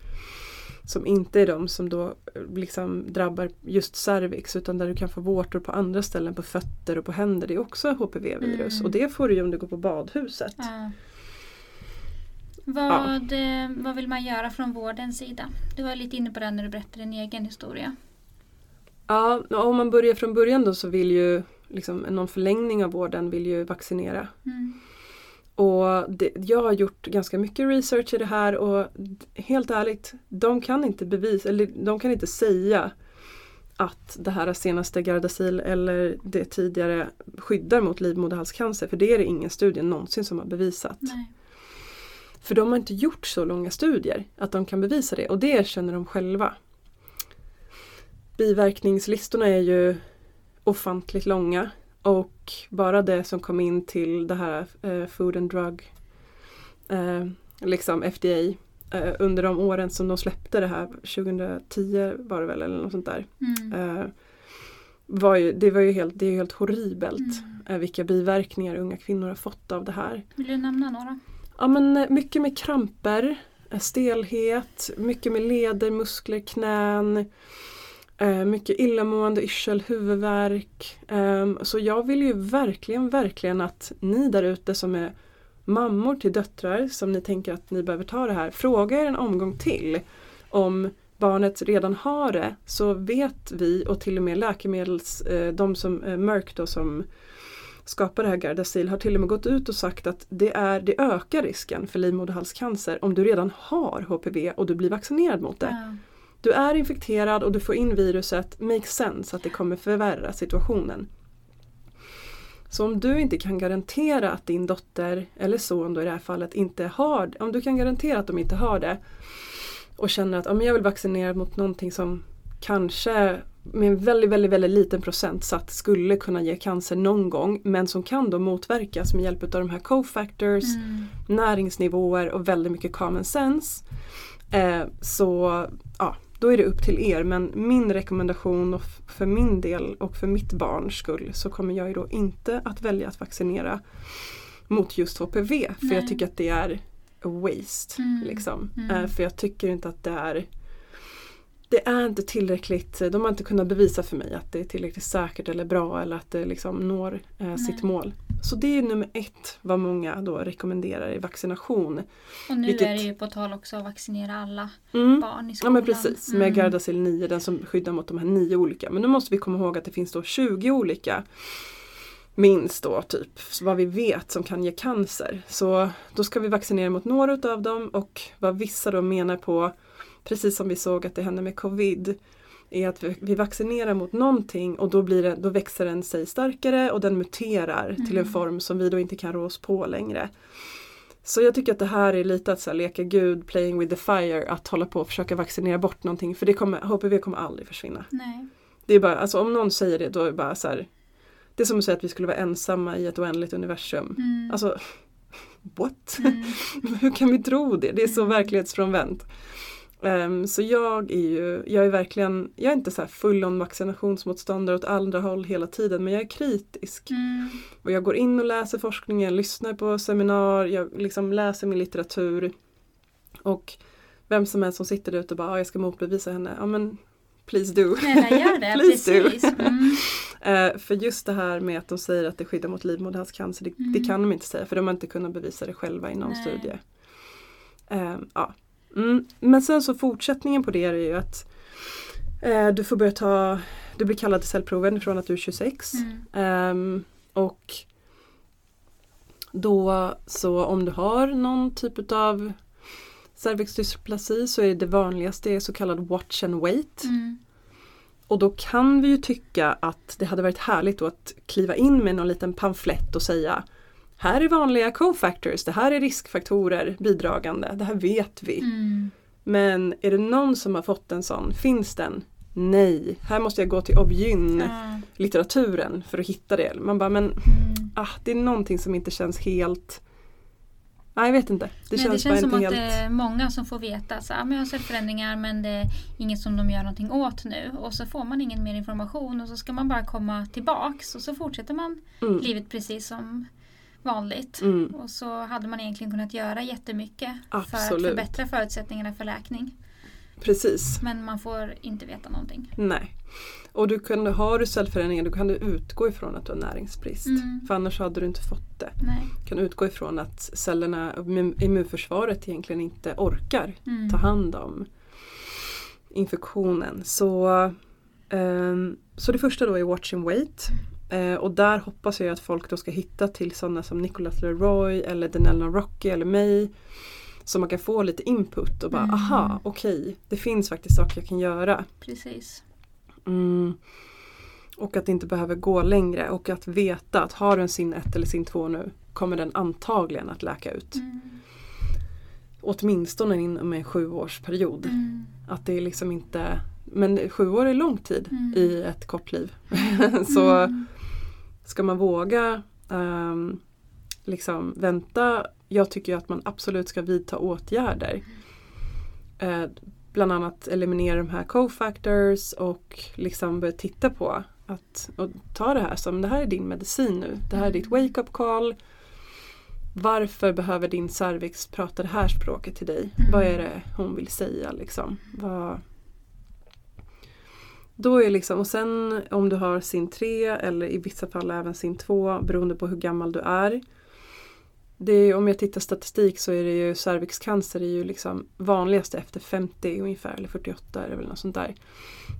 som inte är de som då liksom drabbar just cervix utan där du kan få vårtor på andra ställen på fötter och på händer. Det är också HPV-virus Mm. och det får du ju om du går på badhuset. Ja. Vad, eh, vad vill man göra från vårdens sida? Du var lite inne på det när du berättade din egen historia. Ja, om man börjar från början då så vill ju liksom, någon förlängning av vården vill ju vaccinera. Mm. Och det, jag har gjort ganska mycket research i det här och helt ärligt, de kan inte bevisa, eller de kan inte säga att det här senaste Gardasil eller det tidigare skyddar mot livmoderhalscancer för det är det ingen studie någonsin som har bevisat. Nej. För de har inte gjort så långa studier att de kan bevisa det och det erkänner de själva. Biverkningslistorna är ju ofantligt långa och bara det som kom in till det här eh, Food and Drug eh, liksom FDA eh, under de åren som de släppte det här 2010 var det väl eller något sånt där. Mm. Eh, var ju, det var ju helt, det är ju helt horribelt Mm. eh, vilka biverkningar unga kvinnor har fått av det här. Vill du nämna några? Ja men eh, mycket med kramper, stelhet, mycket med leder, muskler, knän eh, Mycket illamående, yrsel, huvudvärk. Ehm, så jag vill ju verkligen, verkligen att ni där ute som är mammor till döttrar som ni tänker att ni behöver ta det här. Fråga er en omgång till om barnet redan har det så vet vi och till och med läkemedels, eh, de som eh, Merck då som skapar det här Gardasil har till och med gått ut och sagt att det, är, det ökar risken för livmoderhalscancer om du redan har HPV och du blir vaccinerad mot det. Ja. Du är infekterad och du får in viruset, makes sense att det kommer förvärra situationen. Så om du inte kan garantera att din dotter, eller son då i det här fallet, inte har om du kan garantera att de inte har det och känner att ja, men jag vill vaccinera mot någonting som kanske med en väldigt, väldigt, väldigt liten procentsats skulle kunna ge cancer någon gång men som kan då motverkas med hjälp av de här cofactors, Mm. näringsnivåer och väldigt mycket common sense. Eh, så ja, då är det upp till er men min rekommendation och för min del och för mitt barns skull så kommer jag ju då inte att välja att vaccinera mot just HPV för Nej. jag tycker att det är waste. Mm. Liksom. Mm. Eh, för jag tycker inte att det är det är inte tillräckligt, de har inte kunnat bevisa för mig att det är tillräckligt säkert eller bra eller att det liksom når eh, sitt mål. Så det är nummer ett vad många då rekommenderar i vaccination. Och nu Vilket- är det ju på tal också att vaccinera alla Mm. barn i Ja skolan. men precis, med Mm. Gardasil 9, den som skyddar mot de här nio olika. Men nu måste vi komma ihåg att det finns då 20 olika minst då typ, vad vi vet som kan ge cancer. Så då ska vi vaccinera mot några utav dem och vad vissa då menar på, precis som vi såg att det hände med covid, är att vi, vaccinerar mot någonting och då, blir det, då växer den sig starkare och den muterar till en Mm. form som vi då inte kan rå oss på längre. Så jag tycker att det här är lite att så här, leka gud, playing with the fire, att hålla på och försöka vaccinera bort någonting för det kommer, HPV kommer aldrig försvinna. Nej. Det är bara, alltså om någon säger det då är det bara så här, Det är som att säga att vi skulle vara ensamma i ett oändligt universum. Mm. Alltså, what? Mm. Hur kan vi tro det? Det är så Mm. verklighetsfrånvänt. Ehm, så jag är ju, jag är verkligen, jag är inte så här full on vaccinationsmotståndare åt andra håll hela tiden men jag är kritisk. Mm. Och jag går in och läser forskningen, lyssnar på seminarier, jag liksom läser min litteratur. Och vem som helst som sitter där ute och bara, ah, jag ska motbevisa henne, ja men please do. Snälla gör det, Please do. Mm. Eh, för just det här med att de säger att det skyddar mot livmoderhalscancer, det, Mm. det kan de inte säga för de har inte kunnat bevisa det själva i någon Nej. studie. Eh, ja. Mm. Men sen så fortsättningen på det är ju att eh, du får börja ta, du blir kallad till cellproven från att du är 26. Mm. Ehm, och då så om du har någon typ av cervixdysplasi så är det vanligaste är så kallad watch and wait. Mm. Och då kan vi ju tycka att det hade varit härligt att kliva in med någon liten pamflett och säga här är vanliga cofactors, det här är riskfaktorer bidragande, det här vet vi. Mm. Men är det någon som har fått en sån, finns den? Nej, här måste jag gå till Objyn, litteraturen för att hitta det. Man bara men Mm. ah, det är någonting som inte känns helt Nej jag vet inte. Det Nej, känns, det känns som att inte det helt är många som får veta så, ah, men jag har sett förändringar men det är inget som de gör någonting åt nu. Och så får man ingen mer information och så ska man bara komma tillbaks och så fortsätter man mm, livet precis som vanligt. mm, Och så hade man egentligen kunnat göra jättemycket för att Absolut. förbättra förutsättningarna för läkning. Precis. Men man får inte veta någonting. Nej. Och du kunde, har du cellförändringar då kan du utgå ifrån att du har näringsbrist. Mm. För annars hade du inte fått det. Nej. Du kan utgå ifrån att cellerna, immun- immunförsvaret egentligen inte orkar Mm. ta hand om infektionen. Så, ehm, så det första då är watch and wait. Eh, och där hoppas jag att folk då ska hitta till sådana som Nicholas Leroy eller Denell Rocky eller mig. Så man kan få lite input och bara Mm. aha okej det finns faktiskt saker jag kan göra. Precis. Mm. Och att det inte behöver gå längre och att veta att har du en sin 1 eller sin 2 nu kommer den antagligen att läka ut. Mm. Åtminstone inom en sjuårsperiod. Mm. Att det är liksom inte Men sju år är lång tid Mm. i ett kort liv. Så Mm. Ska man våga ehm, liksom vänta. Jag tycker att man absolut ska vidta åtgärder. Eh, bland annat eliminera de här cofactors och liksom börja titta på att och ta det här som det här är din medicin nu. Det här är ditt wake-up call. Varför behöver din cervix prata det här språket till dig? Mm. Vad är det hon vill säga liksom? Vad... Då är liksom, och sen om du har sin 3 eller i vissa fall även sin 2 beroende på hur gammal du är. är, om jag tittar statistik så är det ju cervixcancer är ju liksom vanligast efter 50 ungefär eller 48 är det väl något sånt där.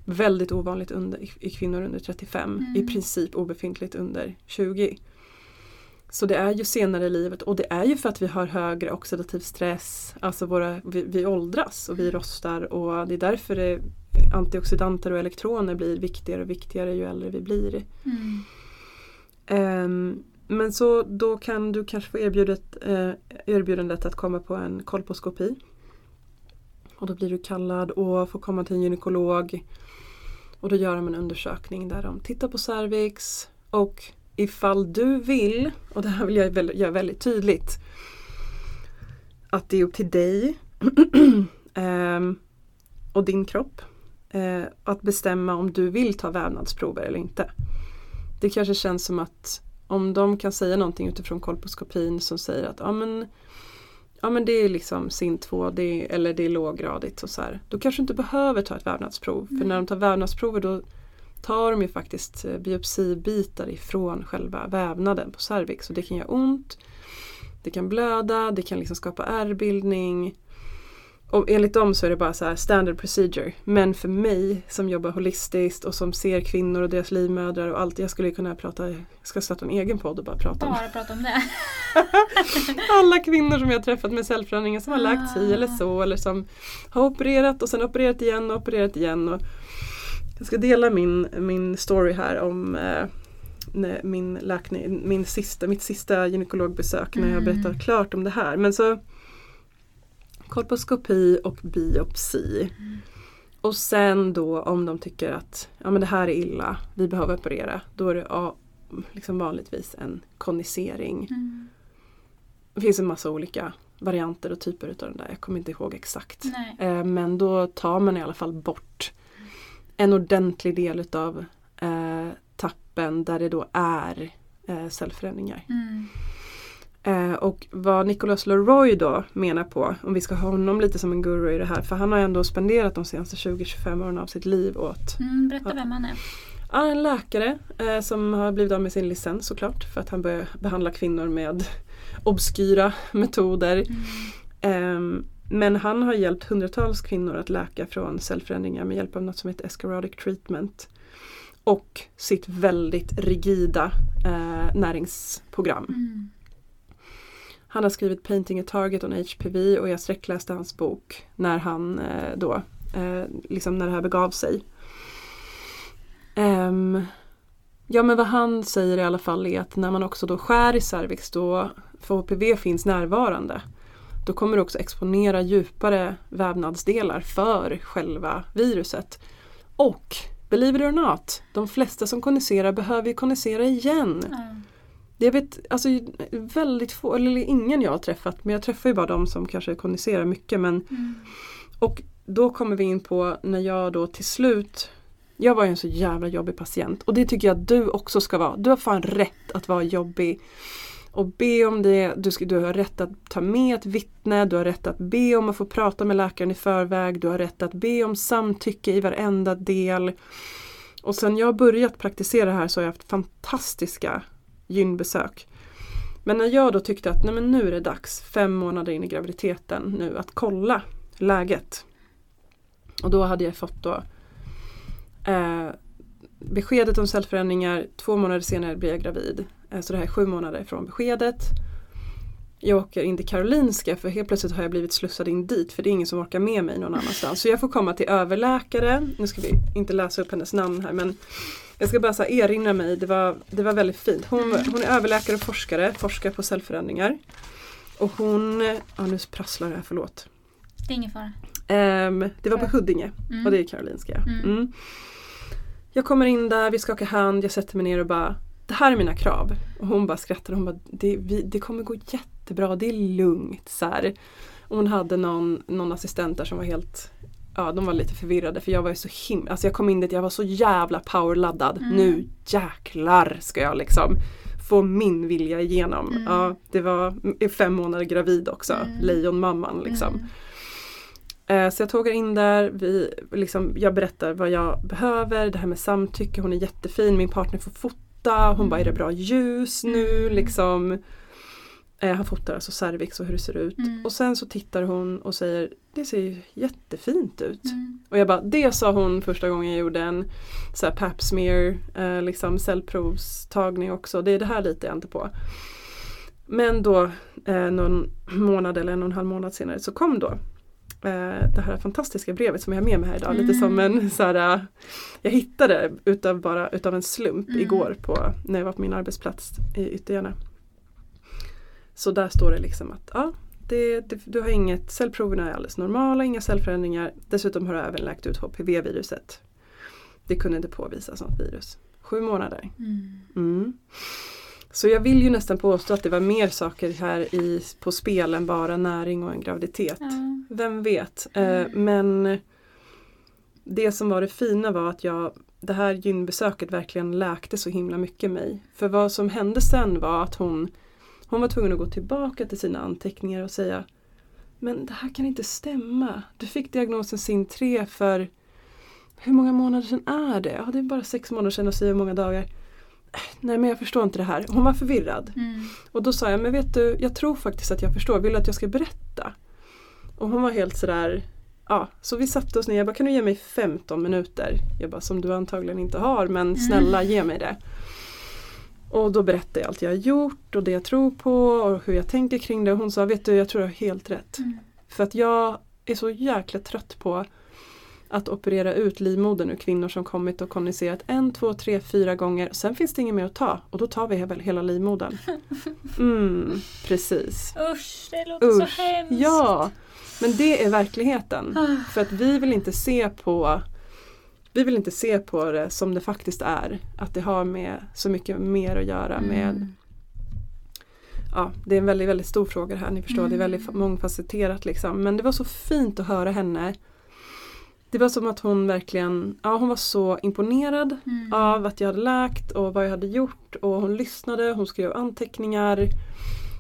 Väldigt ovanligt under, i, i kvinnor under 35, Mm. i princip obefintligt under 20. Så det är ju senare i livet och det är ju för att vi har högre oxidativ stress, alltså våra, vi, vi åldras och vi rostar och det är därför det, antioxidanter och elektroner blir viktigare och viktigare ju äldre vi blir. Mm. Ehm, men så då kan du kanske få erbjudet, eh, erbjudandet att komma på en kolposkopi. Och då blir du kallad och får komma till en gynekolog. Och då gör de en undersökning där de tittar på cervix och ifall du vill, och det här vill jag väl- göra väldigt tydligt, att det är upp till dig ehm, och din kropp eh, att bestämma om du vill ta vävnadsprover eller inte. Det kanske känns som att om de kan säga någonting utifrån kolposkopin som säger att ja, men, ja, men det är liksom SIN 2 det är, eller det är låggradigt och så här. Då kanske du inte behöver ta ett vävnadsprov. För när de tar vävnadsprover då tar de ju faktiskt eh, biopsibitar ifrån själva vävnaden på cervix. Och det kan göra ont, det kan blöda, det kan liksom skapa ärrbildning. Och enligt dem så är det bara så här standard procedure. Men för mig som jobbar holistiskt och som ser kvinnor och deras livmödrar och allt. Jag skulle kunna prata, jag ska starta en egen podd och bara prata om Bara prata om det. alla kvinnor som jag har träffat med cellförändringar som har lagt si eller så eller som har opererat och sen opererat igen och opererat igen. Och jag ska dela min, min story här om eh, min läkning, min sista, mitt sista gynekologbesök när jag Mm. berättar klart om det här. Men så kolposkopi och biopsi. Och sen då om de tycker att ja, men det här är illa, vi behöver operera. Då är det ja, liksom vanligtvis en konisering. Mm. Det finns en massa olika varianter och typer utav den där. Jag kommer inte ihåg exakt. Eh, men då tar man i alla fall bort en ordentlig del utav eh, tappen där det då är eh, cellförändringar. Mm. Eh, och vad Nicholas Leroy då menar på, om vi ska ha honom lite som en guru i det här, för han har ändå spenderat de senaste 20-25 åren av sitt liv åt Mm, berätta vem han är. Ja, en läkare eh, som har blivit av med sin licens såklart för att han börjar behandla kvinnor med obskyra metoder. Mm. Ehm, men han har hjälpt hundratals kvinnor att läka från cellförändringar med hjälp av något som heter escarodic treatment. Och sitt väldigt rigida eh, näringsprogram. Mm. Han har skrivit Painting a Target on HPV och jag sträckläste hans bok när han eh, då, eh, liksom när det här begav sig. Ehm, ja men vad han säger i alla fall är att när man också då skär i cervix då, för HPV finns närvarande, då kommer du också exponera djupare vävnadsdelar för själva viruset. Och, believe it or not, de flesta som kondenserar behöver ju kondensera igen. Mm. Vet alltså väldigt få, eller ingen jag har träffat, men jag träffar ju bara de som kanske koniserar mycket. Men, Mm. och då kommer vi in på när jag då till slut jag var ju en så jävla jobbig patient och det tycker jag att du också ska vara. Du har fan rätt att vara jobbig. Och be om det, du, ska, du har rätt att ta med ett vittne, du har rätt att be om att få prata med läkaren i förväg, du har rätt att be om samtycke i varenda del. Och sen jag börjat praktisera här så har jag haft fantastiska gynbesök. Men när jag då tyckte att nej men nu är det dags, fem månader in i graviditeten nu, att kolla läget. Och då hade jag fått då eh, beskedet om cellförändringar, två månader senare blir jag gravid. Eh, så det här är sju månader från beskedet. Jag åker in till Karolinska för helt plötsligt har jag blivit slussad in dit för det är ingen som orkar med mig någon annanstans. Så jag får komma till överläkare, nu ska vi inte läsa upp hennes namn här men jag ska bara så erinra mig, det var, det var väldigt fint. Hon, hon är överläkare och forskare, forskar på cellförändringar. Och hon, ja nu prasslar det här, förlåt. Det är ingen fara. Ehm, det var på Huddinge Mm. och det är Karolinska. Mm. Mm. Jag kommer in där, vi skakar hand, jag sätter mig ner och bara Det här är mina krav. Och hon bara skrattar hon bara det, vi, det kommer gå jättebra, det är lugnt. Så här. Och hon hade någon, någon assistent där som var helt Ja de var lite förvirrade för jag var ju så himla, alltså jag kom in dit, jag var så jävla powerladdad. Mm. Nu jäklar ska jag liksom få min vilja igenom. Mm. Ja, det var fem månader gravid också, Mm. lejonmamman liksom. Mm. Så jag tågar in där, vi, liksom, jag berättar vad jag behöver, det här med samtycke, hon är jättefin, min partner får fota, hon Mm. bara är det bra ljus nu Mm. liksom. Eh, han fotar alltså cervix och hur det ser ut. Mm. Och sen så tittar hon och säger det ser ju jättefint ut. Mm. Och jag bara, det sa hon första gången jag gjorde en så här pap smear, eh, liksom cellprovstagning också. Det är det här litar jag inte på. Men då eh, någon månad eller en och en halv månad senare så kom då eh, det här fantastiska brevet som jag har med mig här idag. Lite som Mm. en så här, eh, jag hittade utav, bara utav en slump Mm. igår på, när jag var på min arbetsplats i Yttergärna. Så där står det liksom att ja, det, det, du har inget, cellproverna är alldeles normala, inga cellförändringar. Dessutom har du även läkt ut HPV-viruset. Det kunde inte påvisas något virus. Sju månader. Mm. Mm. Så jag vill ju nästan påstå att det var mer saker här i, på spel än bara näring och en graviditet. Ja. Vem vet. Eh, Mm. men det som var det fina var att jag, det här gynbesöket verkligen läkte så himla mycket mig. För vad som hände sen var att hon, hon var tvungen att gå tillbaka till sina anteckningar och säga Men det här kan inte stämma. Du fick diagnosen SIN3 för hur många månader sedan är det? Ja, det är bara sex månader sedan och så många dagar. "Äh, Nej men jag förstår inte det här. Hon var förvirrad. Mm. Och då sa jag, men vet du, jag tror faktiskt att jag förstår. Vill du att jag ska berätta? Och hon var helt sådär, ja, så vi satte oss ner. Jag bara, kan du ge mig 15 minuter? Jag bara, som du antagligen inte har, men snälla ge mig det. Och då berättade jag allt jag har gjort och det jag tror på och hur jag tänker kring det. Hon sa, vet du, jag tror jag har helt rätt. Mm. För att jag är så jäkla trött på att operera ut livmodern ur kvinnor som kommit och kommunicerat en, två, tre, fyra gånger. Sen finns det inget mer att ta och då tar vi väl hela livmodern. Mm, precis. Usch, det låter så Usch. hemskt. Ja, men det är verkligheten. Ah. För att vi vill inte se på vi vill inte se på det som det faktiskt är. Att det har med så mycket mer att göra med Mm. ja, det är en väldigt, väldigt stor fråga det här. Ni förstår, det är väldigt Mm. mångfacetterat liksom. Men det var så fint att höra henne. Det var som att hon verkligen, ja hon var så imponerad Mm. av att jag hade läkt och vad jag hade gjort och hon lyssnade, hon skrev anteckningar.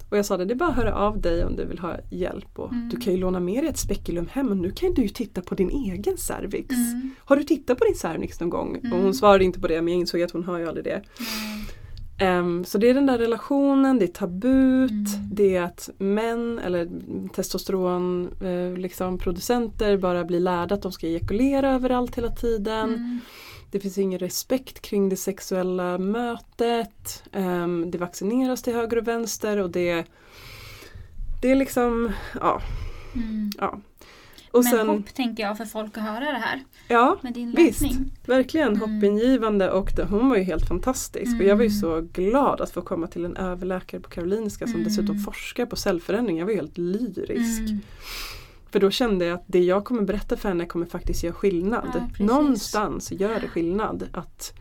Och jag sa det, det är bara att höra av dig om du vill ha hjälp. Och Mm. Du kan ju låna med dig ett spekulum hem och nu kan du ju titta på din egen cervix. Mm. Har du tittat på din cervix någon gång? Mm. Och hon svarade inte på det men jag insåg att hon har ju aldrig det. Ehm, så det är den där relationen, det är tabut, Mm. det är att män eller testosteron eh, liksom producenter bara blir lärda att de ska ejakulera överallt hela tiden. Mm. Det finns ingen respekt kring det sexuella mötet. Ehm, det vaccineras till höger och vänster och det det är liksom, ja. Mm. ja. Och Men sen, hopp tänker jag för folk att höra det här ja, med din Visst. läsning. verkligen Mm. hoppingivande och det, hon var ju helt fantastisk. Och jag var ju Mm. så glad att få komma till en överläkare på Karolinska som Mm. dessutom forskar på cellförändring. Jag var ju helt lyrisk. Mm. För då kände jag att det jag kommer berätta för henne kommer faktiskt göra skillnad. Ja. Någonstans gör det skillnad. Att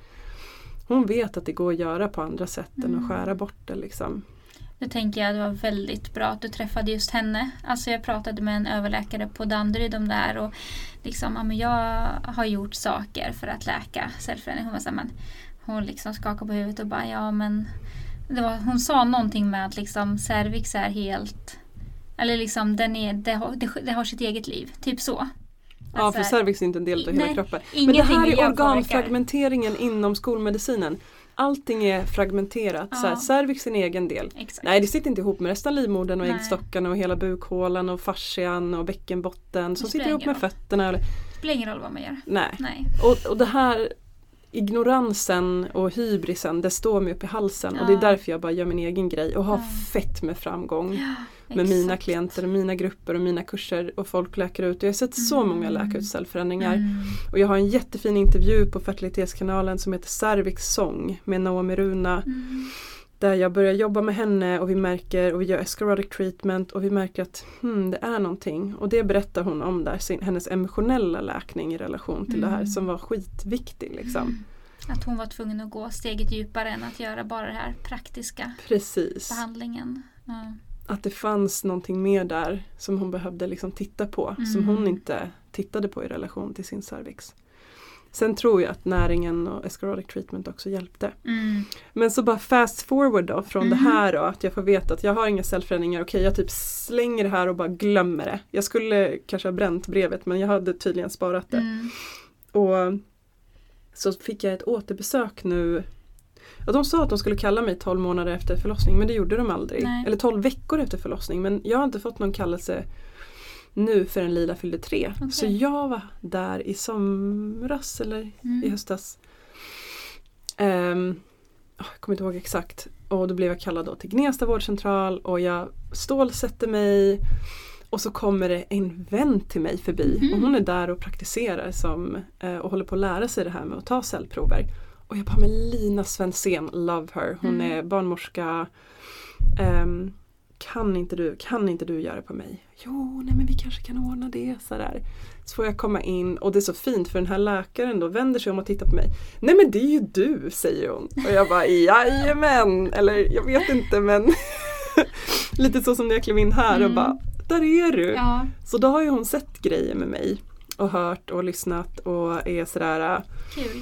hon vet att det går att göra på andra sätt än Mm. att skära bort det. Liksom. Då tänker jag att det var väldigt bra att du träffade just henne. Alltså jag pratade med en överläkare på Danderyd om det här och liksom, ja, men jag har gjort saker för att läka cellförändring. Hon var så här, men hon liksom skakade på huvudet och bara ja men det var, hon sa någonting med att liksom cervix är helt eller liksom den är, det, har, det, det har sitt eget liv. Typ så. Ja, Alltså, för cervix är inte en del av hela nej, kroppen. Men det här är påverkar. organfragmenteringen inom skolmedicinen. Allting är fragmenterat. Så här, Ja. cervix är en egen del. Exakt. Nej, det sitter inte ihop med resten av livmodern och Nej. äggstockarna och hela bukhålan och fascian och bäckenbotten som sitter ihop med roll. fötterna. Det spelar ingen roll vad man gör. nej. Nej. Och, och det här ignoransen och hybrisen det står mig upp i halsen och det är Ja. därför jag bara gör min egen grej och har Ja. fett med framgång Ja, med mina exakt. klienter och mina grupper och mina kurser och folk läker ut. Jag har sett så Mm. många läka ut cellförändringar. Mm. Och jag har en jättefin intervju på fertilitetskanalen som heter Cervix sång med Naomi Runa. Mm. Där jag börjar jobba med henne och vi märker och vi gör escharotic treatment och vi märker att hmm, det är någonting. Och det berättar hon om där, sin, hennes emotionella läkning i relation till det här Mm. som var skitviktig. Liksom. Att hon var tvungen att gå steget djupare än att göra bara den här praktiska Precis. behandlingen. Ja. Att det fanns någonting mer där som hon behövde liksom titta på. Som Mm. hon inte tittade på i relation till sin cervix. Sen tror jag att näringen och escharotic treatment också hjälpte. Mm. Men så bara fast forward då från det Mhm. här då, att jag får veta att jag har inga cellförändringar, okej jag typ slänger det här och bara glömmer det. Jag skulle kanske ha bränt brevet men jag hade tydligen sparat det. Mm. Och så fick jag ett återbesök nu Ja, de sa att de skulle kalla mig 12 månader efter förlossning men det gjorde de aldrig. Nej. Eller 12 veckor efter förlossning men jag har inte fått någon kallelse nu förrän Lila fyllde tre. Okej. Så jag var där i somras eller Mm. i höstas. Åh, jag kommer inte ihåg exakt. Och då blev jag kallad då till Gnesta vårdcentral och jag stålsätter mig och så kommer det en vän till mig förbi Mhm. och hon är där och praktiserar som, eh, och håller på att lära sig det här med att ta cellprover. Och jag bara, men Lina Svensén, love her. Hon Mm. är barnmorska. Ehm, kan, inte du, kan inte du göra det på mig? Jo, nej men vi kanske kan ordna det. Sådär. Så får jag komma in och det är så fint för den här läkaren då vänder sig om och tittar på mig. Nej men det är ju du, säger hon. Och jag bara, jajamän! Eller jag vet inte men lite så som när jag klev in här och Mm. bara, där är du! Ja. Så då har ju hon sett grejer med mig och hört och lyssnat och är sådär Kul.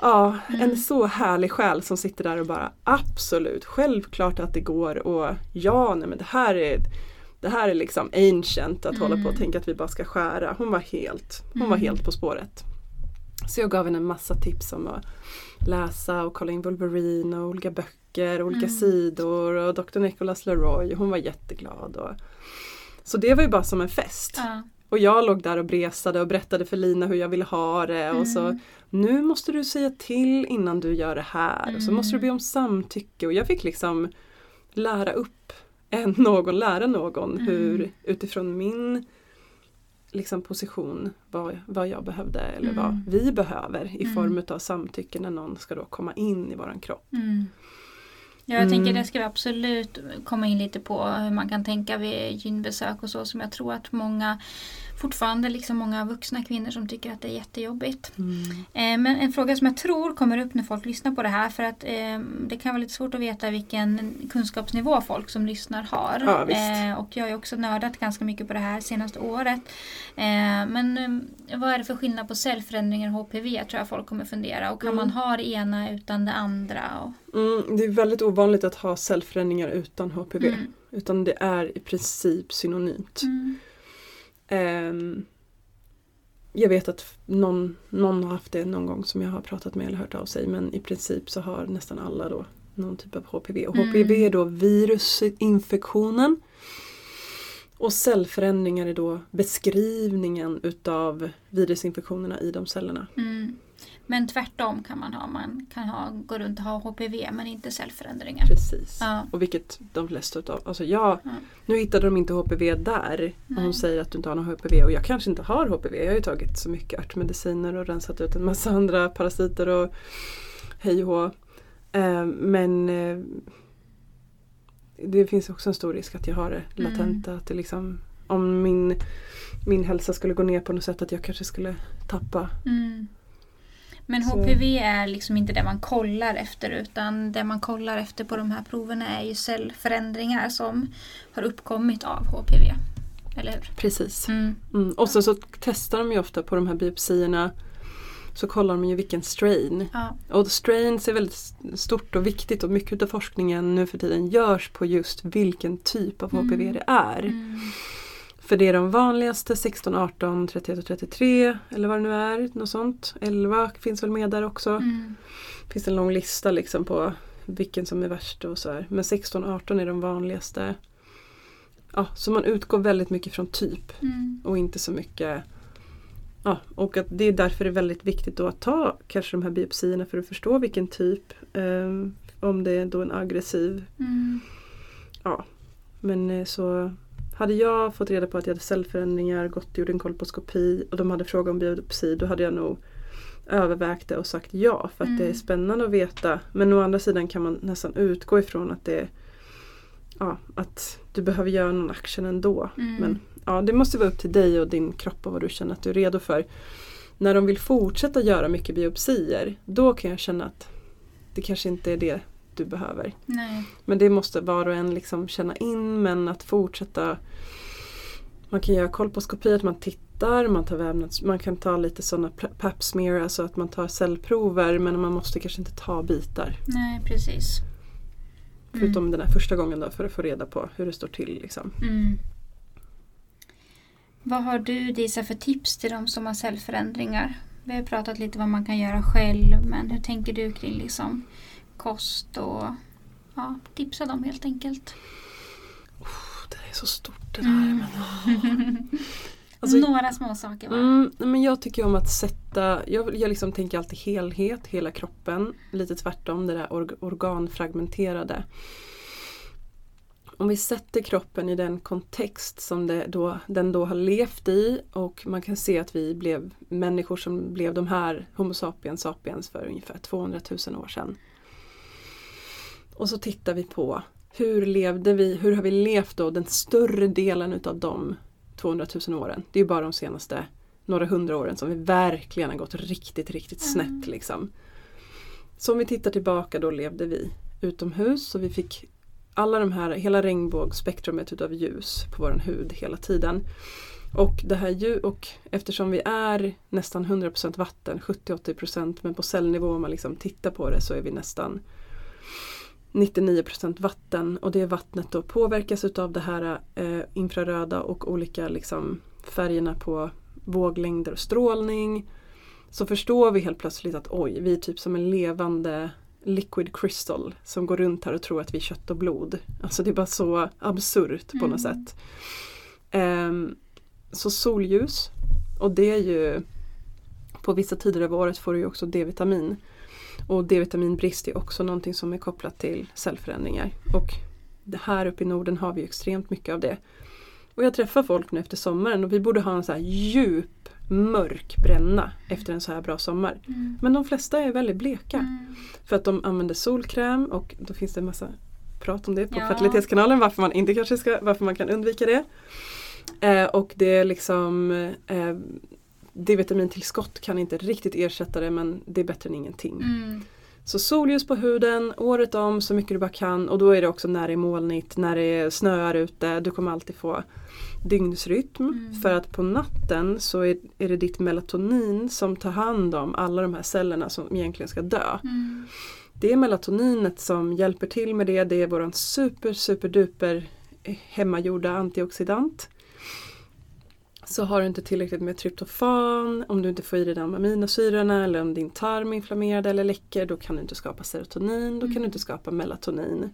Ja, Mm. en så härlig själ som sitter där och bara absolut, självklart att det går och ja, nej men det här är det här är liksom ancient att hålla på och Mm. tänka att vi bara ska skära. Hon var helt, hon var Mm. helt på spåret. Så jag gav henne en massa tips om att läsa och kolla in Wolverine och olika böcker, olika Mm. sidor och Dr. Nicholas Leroy. Hon var jätteglad. Och... Så det var ju bara som en fest. Ja. Och jag låg där och bresade och berättade för Lina hur jag ville ha det. Och så Mm. Nu måste du säga till innan du gör det här. Och så Mm. måste du be om samtycke. Och jag fick liksom lära upp en, någon, lära någon Mm. hur utifrån min liksom, position vad, vad jag behövde eller Mm. vad vi behöver i Mm. form av samtycke när någon ska då komma in i våran kropp. Mm. Ja, jag Mm. tänker det ska vi absolut komma in lite på hur man kan tänka vid gynbesök och så som jag tror att många fortfarande liksom många vuxna kvinnor som tycker att det är jättejobbigt. Eh, Men en fråga som jag tror kommer upp när folk lyssnar på det här för att eh, det kan vara lite svårt att veta vilken kunskapsnivå folk som lyssnar har. Ja. Eh, och jag har ju också nördat ganska mycket på det här senaste året. Men vad är det för skillnad på cellförändringar och HPV tror jag folk kommer fundera. Och kan Mm. man ha det ena utan det andra? Mm, det är väldigt ovanligt att ha cellförändringar utan HPV. Mm. Utan det är i princip synonymt. Mm. Ehm, jag vet att någon, någon har haft det någon gång som jag har pratat med eller hört av sig men i princip så har nästan alla då någon typ av HPV. Och Mm. HPV är då virusinfektionen. Och cellförändringar är då beskrivningen utav virusinfektionerna i de cellerna. Mm. Men tvärtom kan man ha. Man kan ha, gå runt och ha HPV men inte cellförändringar. Precis. Ja. Och vilket de flesta utav, alltså jag, Ja. nu hittade de inte HPV där. Och hon säger att du inte har någon HPV och jag kanske inte har HPV. Jag har ju tagit så mycket örtmediciner och rensat ut en massa andra parasiter och hej och. Eh, Men eh, det finns också en stor risk att jag har det latenta. Att det liksom, om min, min hälsa skulle gå ner på något sätt att jag kanske skulle tappa. Mm. Men HPV är liksom inte det man kollar efter utan det man kollar efter på de här proverna är ju cellförändringar som har uppkommit av HPV. Eller hur? Precis. Mm. Mm. Och så, så testar de ju ofta på de här biopsierna så kollar de ju vilken strain. Ja. Och strains är väldigt stort och viktigt och mycket av forskningen nu för tiden görs på just vilken typ av HPV Mm. det är. För det är de vanligaste 16, 18, 31 och 33 eller vad det nu är. Något sånt. 11 finns väl med där också. Mm. finns en lång lista liksom på vilken som är värst och så här. Men 16 och 18 är de vanligaste. Ja, så man utgår väldigt mycket från typ Mm. och inte så mycket Ja, och att det är därför det är väldigt viktigt att ta kanske de här biopsierna för att förstå vilken typ. ehm, om det är då en aggressiv. Mm. Men eh, så hade jag fått reda på att jag hade cellförändringar, gått och gjort en kolposkopi och de hade frågat om biopsi då hade jag nog övervägt det och sagt ja för att det är Mm. spännande att veta. Men å andra sidan kan man nästan utgå ifrån att det Ja, att du behöver göra någon action ändå. Mm. Men ja, det måste vara upp till dig och din kropp och vad du känner att du är redo för. När de vill fortsätta göra mycket biopsier, då kan jag känna att det kanske inte är det du behöver. Nej. Men det måste var och en liksom känna in men att fortsätta Man kan göra kolposkopi, att man tittar, man, tar vävnads, man kan ta lite sådana pap smear, alltså att man tar cellprover men man måste kanske inte ta bitar. Nej, precis. Förutom den här första gången då för att få reda på hur det står till. Liksom. Mm. Vad har du Disa för tips till de som har cellförändringar? Vi har pratat lite vad man kan göra själv men hur tänker du kring liksom kost och ja, tipsa dem helt enkelt. Oh, det är så stort det där. Mm. Men, Alltså- Några små saker bara. Mm, men jag tycker om att sätta, jag, jag liksom tänker alltid helhet, hela kroppen. Lite tvärtom det där org, organfragmenterade. Om vi sätter kroppen i den kontext som då, den då har levt i och man kan se att vi blev människor som blev de här Homo sapiens sapiens för ungefär 200 000 år sedan. Och så tittar vi på hur levde vi, hur har vi levt då den större delen utav de 200 000 åren. Det är ju bara de senaste några hundra åren som vi verkligen har gått riktigt, riktigt snett. Mm. Liksom. Så om vi tittar tillbaka då levde vi utomhus och vi fick alla de här, hela regnbågsspektrumet utav ljus på vår hud hela tiden. Och, det här, och eftersom vi är nästan 100% vatten, 70-80% men på cellnivå om man liksom tittar på det så är vi nästan 99% vatten och det vattnet då påverkas utav det här eh, infraröda och olika liksom, färgerna på våglängder och strålning. Så förstår vi helt plötsligt att oj, vi är typ som en levande liquid crystal som går runt här och tror att vi är kött och blod. Alltså det är bara så absurt på något Mm. sätt. Ehm, så solljus och det är ju på vissa tider av året får du ju också D-vitamin. Och D-vitaminbrist är också någonting som är kopplat till cellförändringar. Och här uppe i Norden har vi extremt mycket av det. Och jag träffar folk nu efter sommaren och vi borde ha en så här djup mörk bränna efter en så här bra sommar. Mm. Men de flesta är väldigt bleka. Mm. För att de använder solkräm och då finns det en massa prat om det på Ja. fertilitetskanalen varför man inte kanske ska, varför man kan undvika det. Eh, och det är liksom eh, D-vitamintillskott kan inte riktigt ersätta det men det är bättre än ingenting. Mm. Så solljus på huden året om så mycket du bara kan och då är det också när det är molnigt, när det snöar ute. Du kommer alltid få dygnsrytm. Mm. För att på natten så är, är det ditt melatonin som tar hand om alla de här cellerna som egentligen ska dö. Mm. Det är melatoninet som hjälper till med det. Det är våran super super duper hemmagjorda antioxidant. Så har du inte tillräckligt med tryptofan, om du inte får i dig de aminosyrorna eller om din tarm är inflammerad eller läcker då kan du inte skapa serotonin, då kan du inte skapa melatonin.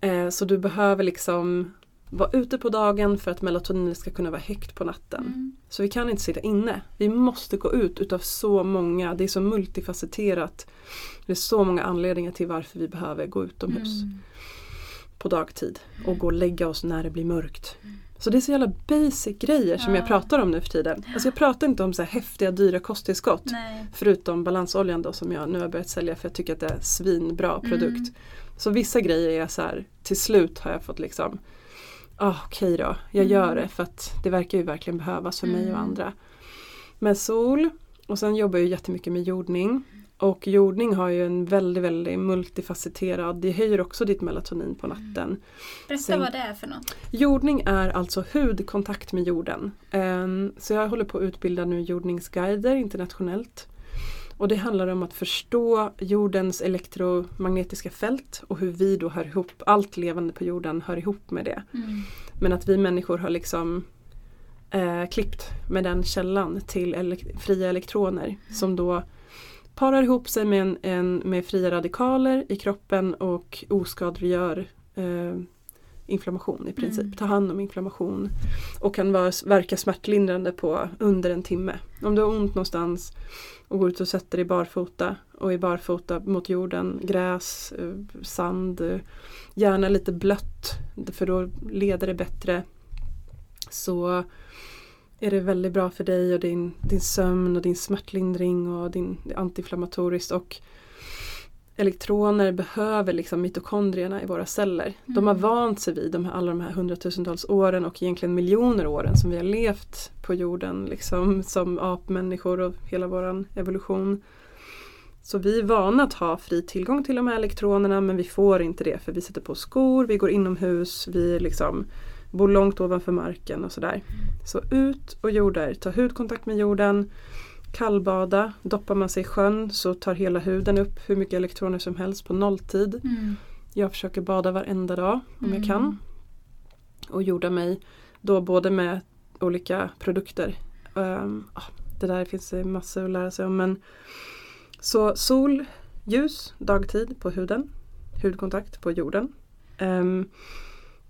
Eh, så du behöver liksom vara ute på dagen för att melatoninet ska kunna vara högt på natten. Mm. Så vi kan inte sitta inne. Vi måste gå ut utav så många, det är så multifacetterat. Det är så många anledningar till varför vi behöver gå utomhus Mm. på dagtid och gå och lägga oss när det blir mörkt. Så det är så jävla basic grejer som Ja. jag pratar om nu för tiden. Alltså jag pratar inte om så här häftiga dyra kosttillskott. Nej. Förutom balansoljan då som jag nu har börjat sälja för jag tycker att det är svinbra produkt. Mm. Så vissa grejer är så här, till slut har jag fått liksom ah, Okej då, jag gör Mm. det för att det verkar ju verkligen behövas för mig Mm. och andra. Med sol och sen jobbar jag jättemycket med jordning. Och jordning har ju en väldigt, väldigt multifacetterad, det höjer också ditt melatonin på natten. Berätta Sen- vad det är för något. Jordning är alltså hudkontakt med jorden. Ehm, Så jag håller på att utbilda nu jordningsguider internationellt. Och det handlar om att förstå jordens elektromagnetiska fält och hur vi då hör ihop, allt levande på jorden hör ihop med det. Mm. Men att vi människor har liksom eh, klippt med den källan till elek- fria elektroner som då parar ihop sig med, en, en, med fria radikaler i kroppen och oskadliggör eh, inflammation i princip. Mm. Ta hand om inflammation och kan vara, verka smärtlindrande på under en timme. Om du har ont någonstans och går ut och sätter dig barfota och är barfota mot jorden, gräs, eh, sand, gärna lite blött för då leder det bättre. Så är det väldigt bra för dig och din, din sömn och din smärtlindring och din antiinflammatoriskt och elektroner behöver liksom mitokondrierna i våra celler. De har Mm. vant sig vid de här, alla de här hundratusentals åren och egentligen miljoner åren som vi har levt på jorden liksom som apmänniskor och hela våran evolution. Så vi är vana att ha fri tillgång till de här elektronerna men vi får inte det för vi sätter på skor, vi går inomhus, vi liksom bor långt ovanför marken och sådär. Så ut och jordar, ta hudkontakt med jorden, kallbada, doppar man sig i sjön så tar hela huden upp hur mycket elektroner som helst på nolltid. Mm. Jag försöker bada varenda dag om jag Mm. kan. Och jorda mig då både med olika produkter. Um, det där finns massor att lära sig om men så sol, ljus dagtid på huden, hudkontakt på jorden. Um,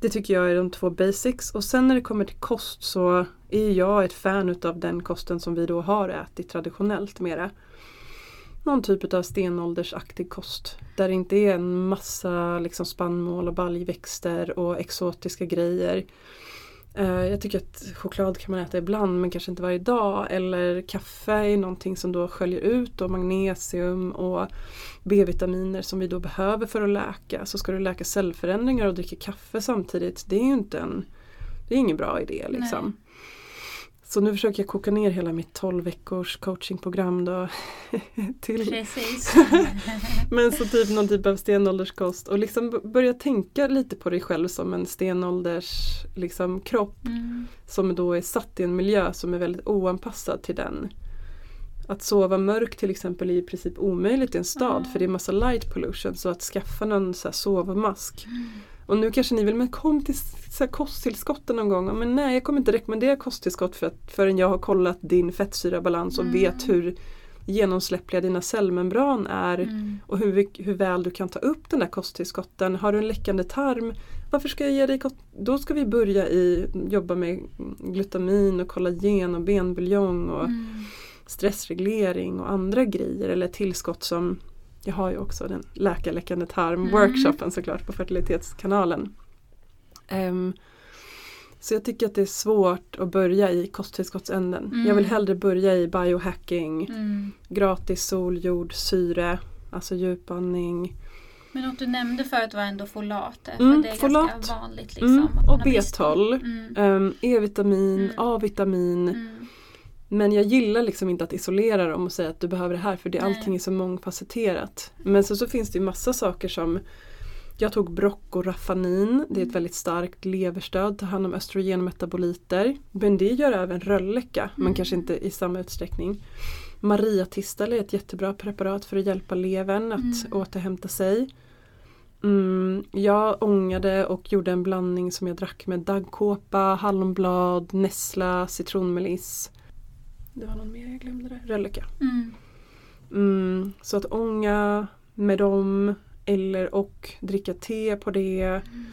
det tycker jag är de två basics och sen när det kommer till kost så är jag ett fan utav den kosten som vi då har ätit traditionellt mera. Någon typ av stenåldersaktig kost där det inte är en massa liksom spannmål och baljväxter och exotiska grejer. Eh, jag tycker att choklad kan man äta ibland men kanske inte varje dag eller kaffe är någonting som då sköljer ut och magnesium och B-vitaminer som vi då behöver för att läka. Så ska du läka cellförändringar och dricka kaffe samtidigt, det är ju inte en, det är ingen bra idé liksom. Nej. Så nu försöker jag koka ner hela mitt 12 veckors coachingprogram då. till Precis. Men så typ någon typ av stenålderskost och liksom börja tänka lite på dig själv som en stenålders liksom, kropp. Mm. Som då är satt i en miljö som är väldigt oanpassad till den. Att sova mörkt till exempel är i princip omöjligt i en stad mm. för det är massa light pollution så att skaffa någon så sovmask. Mm. Och nu kanske ni vill, men kom till så här, kosttillskotten någon gång. Men nej, jag kommer inte rekommendera kosttillskott för att, förrän jag har kollat din fettsyrabalans och mm. vet hur genomsläppliga dina cellmembran är mm. och hur, hur väl du kan ta upp den där kosttillskotten. Har du en läckande tarm, varför ska jag ge dig Då ska vi börja i, jobba med glutamin och kollagen och benbuljong och mm. stressreglering och andra grejer eller tillskott som jag har ju också den läkarläckande tarm-workshopen mm. såklart på fertilitetskanalen. Um, så jag tycker att det är svårt att börja i kosttillskottsänden. Mm. Jag vill hellre börja i biohacking, mm. gratis sol, jord, syre, alltså djupandning. Men något du nämnde förut var ändå folater. För mm, det är folat. ganska vanligt. Liksom, mm, och B12, um, E-vitamin, mm. A-vitamin. Men jag gillar liksom inte att isolera dem och säga att du behöver det här för det, allting är så mångfacetterat. Men sen så finns det ju massa saker som jag tog brock och raffanin, det är ett mm. väldigt starkt leverstöd, tar hand om östrogenmetaboliter. Men det gör även rölleka, mm. men kanske inte i samma utsträckning. Mariatistel är ett jättebra preparat för att hjälpa levern att mm. återhämta sig. Mm, jag ångade och gjorde en blandning som jag drack med daggkåpa, hallonblad, nässla, citronmeliss. Det var någon mer jag glömde där. Rölleka. Mm. Mm, så att ånga med dem eller och dricka te på det. Mm.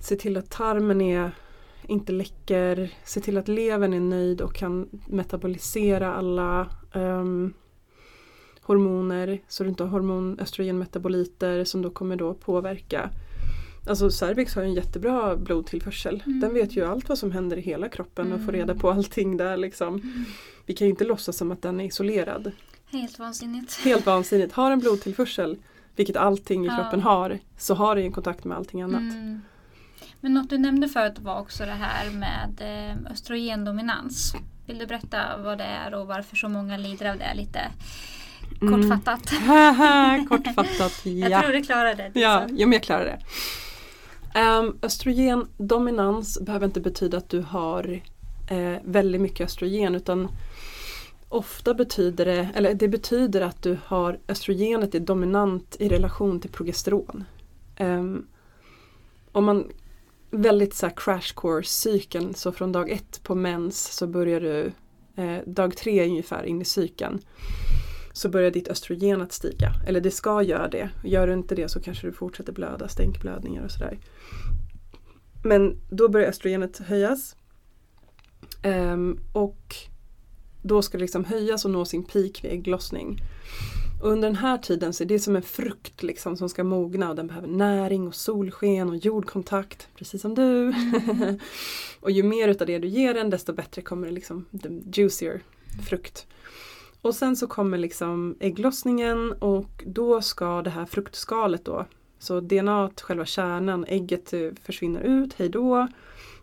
Se till att tarmen är inte läcker. Se till att levern är nöjd och kan metabolisera alla um, hormoner så du inte har hormon östrogenmetaboliter som då kommer då påverka Alltså Cervix har en jättebra blodtillförsel. Mm. Den vet ju allt vad som händer i hela kroppen mm. och får reda på allting där liksom. Mm. Vi kan ju inte låtsas som att den är isolerad. Helt vansinnigt. Helt vansinnigt. Har en blodtillförsel, vilket allting i ja. kroppen har, så har det en kontakt med allting annat. Mm. Men något du nämnde förut var också det här med eh, östrogendominans. Vill du berätta vad det är och varför så många lider av det lite kortfattat? Mm. kortfattat, ja. Jag tror du klarar det. Ja, liksom. ja men jag klarar det. Um, östrogendominans behöver inte betyda att du har eh, väldigt mycket östrogen utan ofta betyder det, eller det betyder att du har östrogenet är dominant i relation till progesteron. Um, om man väldigt så här crash course cykeln så från dag ett på mens så börjar du eh, dag tre ungefär in i cykeln så börjar ditt östrogen att stiga. Eller det ska göra det. Gör du inte det så kanske du fortsätter blöda, stänkblödningar och sådär. Men då börjar östrogenet höjas. Um, och då ska det liksom höjas och nå sin peak vid ägglossning. Och under den här tiden så är det som en frukt liksom som ska mogna och den behöver näring och solsken och jordkontakt, precis som du. Mm. och ju mer utav det du ger den desto bättre kommer det liksom, the juicier frukt. Och sen så kommer liksom ägglossningen och då ska det här fruktskalet då, så DNA, själva kärnan, ägget eh, försvinner ut, hej då.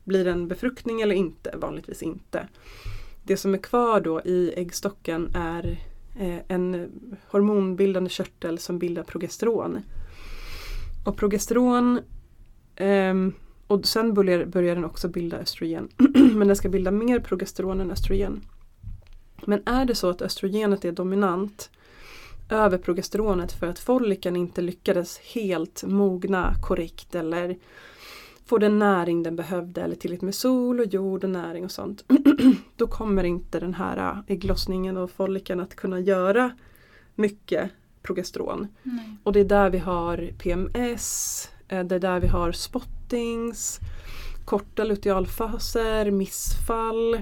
Blir det en befruktning eller inte? Vanligtvis inte. Det som är kvar då i äggstocken är eh, en hormonbildande körtel som bildar progesteron. Och progesteron ehm, och sen börjar, börjar den också bilda östrogen. Men den ska bilda mer progesteron än östrogen. Men är det så att östrogenet är dominant över progesteronet för att follikeln inte lyckades helt mogna korrekt eller få den näring den behövde eller tillräckligt med sol och jord och näring och sånt. Då kommer inte den här ägglossningen och follikeln att kunna göra mycket progesteron. Nej. Och det är där vi har PMS, eh, det är där vi har spottings, korta lutealfaser, missfall.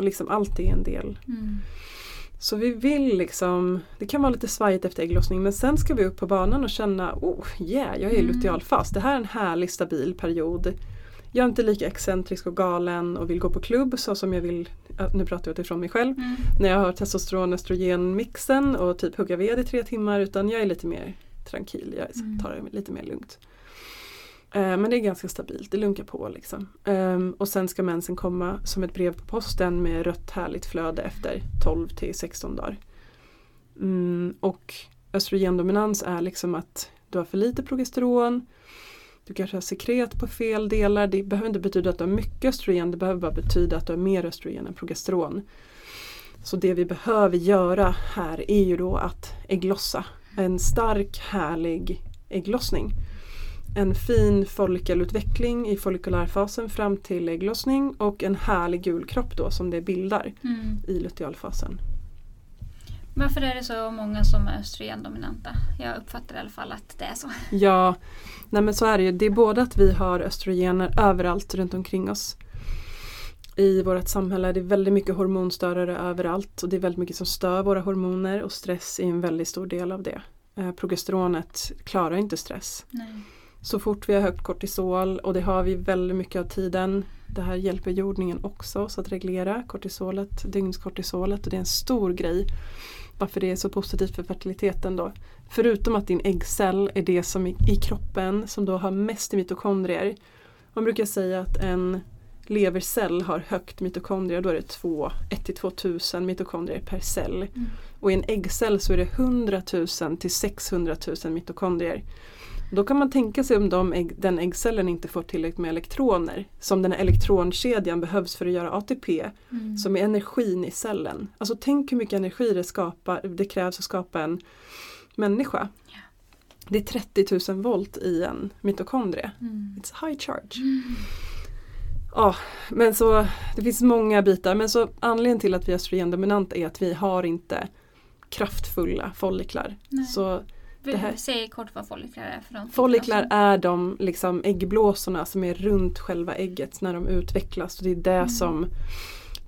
Liksom allt är en del. Mm. Så vi vill liksom, det kan vara lite svajigt efter ägglossning men sen ska vi upp på banan och känna oh yeah, jag är i Mm. lutealfas. Det här är en härlig stabil period. Jag är inte lika excentrisk och galen och vill gå på klubb så som jag vill, nu pratar jag utifrån mig själv, Mm. när jag har testosteron östrogen mixen och typ hugga ved i tre timmar utan jag är lite mer tranquil, jag Mm. tar det lite mer lugnt. Eh, men det är ganska stabilt, det lunkar på liksom. Ehm, och sen ska mensen komma som ett brev på posten med rött härligt flöde efter 12 till 16 dagar. Mm, och östrogendominans är liksom att du har för lite progesteron, du kanske har sekret på fel delar. Det behöver inte betyda att du har mycket östrogen, det behöver bara betyda att du har mer östrogen än progesteron. Så det vi behöver göra här är ju då att ägglossa. En stark härlig ägglossning. En fin follikelutveckling i follikulärfasen fram till ägglossning och en härlig gul kropp då som det bildar Mm. i lutealfasen. Varför är det så många som är östrogendominanta? Jag uppfattar i alla fall att det är så. Ja, nej men så är det ju. Det är både att vi har östrogener överallt runt omkring oss. I vårt samhälle det är väldigt mycket hormonstörare överallt och det är väldigt mycket som stör våra hormoner och stress är en väldigt stor del av det. Eh, progesteronet klarar inte stress. Nej. Så fort vi har högt kortisol och det har vi väldigt mycket av tiden. Det här hjälper jordningen också så att reglera kortisolet, dygnskortisolet och det är en stor grej. Varför det är så positivt för fertiliteten då. Förutom att din äggcell är det som i, i kroppen som då har mest mitokondrier. Man brukar säga att en levercell har högt mitokondrier, då är det 2, 1-2 000 mitokondrier per cell. Mm. Och i en äggcell så är det 100 000 till 600 000 mitokondrier. Då kan man tänka sig om de ägg, den äggcellen inte får tillräckligt med elektroner, som den här elektronkedjan behövs för att göra ATP, Mm. som är energin i cellen. Alltså tänk hur mycket energi det, skapar, det krävs att skapa en människa. Ja. Det är 30 000 volt i en mitokondrie. Mm. It's high charge. Mm. Ja, men så det finns många bitar. Men så anledningen till att vi är östrogendominanta är att vi har inte kraftfulla folliklar. Nej. Så här- Säg kort vad folliklar är för de folliklar är de liksom äggblåsorna som är runt själva ägget när de utvecklas. Och det är det Mm. som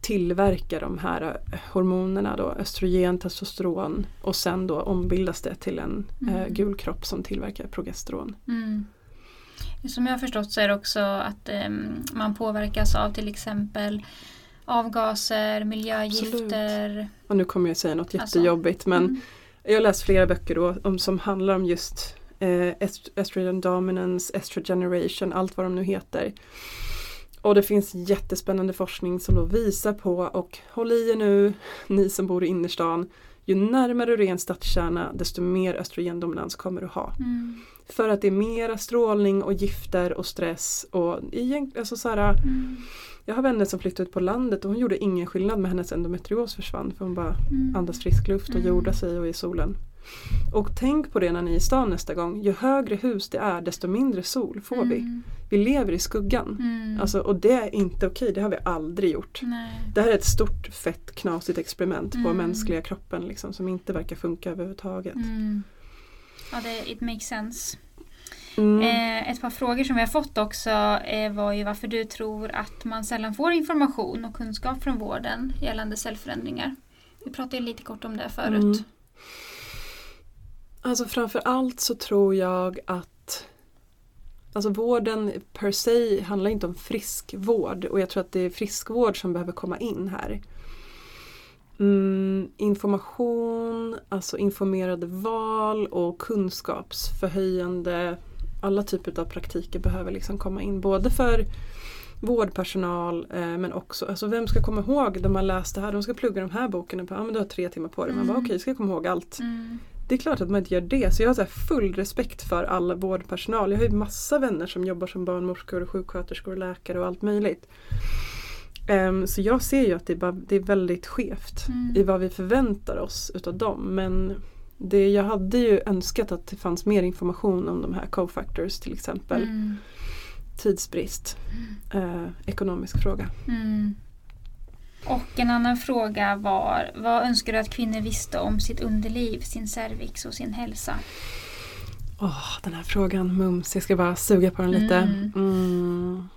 tillverkar de här eh, hormonerna då, östrogen, testosteron och sen då ombildas det till en eh, Mm. gul kropp som tillverkar progesteron. Mm. Som jag har förstått så är det också att em, man påverkas av till exempel avgaser, miljögifter. Och nu kommer jag säga något Alltså, jättejobbigt men Mm. Jag läst flera böcker då om, som handlar om just eh, est- estrogen dominance, estrogeneration, allt vad de nu heter. Och det finns jättespännande forskning som då visar på, och håll i er nu, ni som bor i innerstan, ju närmare du är en stadskärna desto mer östrogendominans kommer du ha. Mm. För att det är mera strålning och gifter och stress och egentligen, alltså så här, Mm. Jag har vänner som flyttade ut på landet och hon gjorde ingen skillnad med hennes endometrios försvann för hon bara Mm. andas frisk luft och Mm. jordar sig och är i solen. Och tänk på det när ni är i stan nästa gång. Ju högre hus det är desto mindre sol får vi. Mm. Vi lever i skuggan. Mm. Alltså, och det är inte okej, det har vi aldrig gjort. Nej. Det här är ett stort fett knasigt experiment på Mm. mänskliga kroppen liksom, som inte verkar funka överhuvudtaget. Mm. Ja, det, it makes sense. Mm. Eh, ett par frågor som vi har fått också eh, var ju varför du tror att man sällan får information och kunskap från vården gällande cellförändringar. Vi pratade ju lite kort om det förut. Mm. Alltså framför allt så tror jag att Alltså vården per se handlar inte om friskvård och jag tror att det är friskvård som behöver komma in här. Mm, information, alltså informerade val och kunskapsförhöjande alla typer av praktiker behöver liksom komma in både för vårdpersonal eh, men också, alltså vem ska komma ihåg de har läst det här, de ska plugga de här boken och bara, ja men du har tre timmar på dig. Man bara Mm. okej, ska jag komma ihåg allt? Mm. Det är klart att man inte gör det. Så jag har så full respekt för alla vårdpersonal. Jag har ju massa vänner som jobbar som barnmorskor, och sjuksköterskor och läkare och allt möjligt. Ehm, så jag ser ju att det är, bara, det är väldigt skevt Mm. i vad vi förväntar oss utav dem. Men det, jag hade ju önskat att det fanns mer information om de här cofactors till exempel. Mm. Tidsbrist, eh, ekonomisk fråga. Mm. Och en annan fråga var, vad önskar du att kvinnor visste om sitt underliv, sin cervix och sin hälsa? Åh, oh, den här frågan, mums. Jag ska bara suga på den lite. Mm. Mm.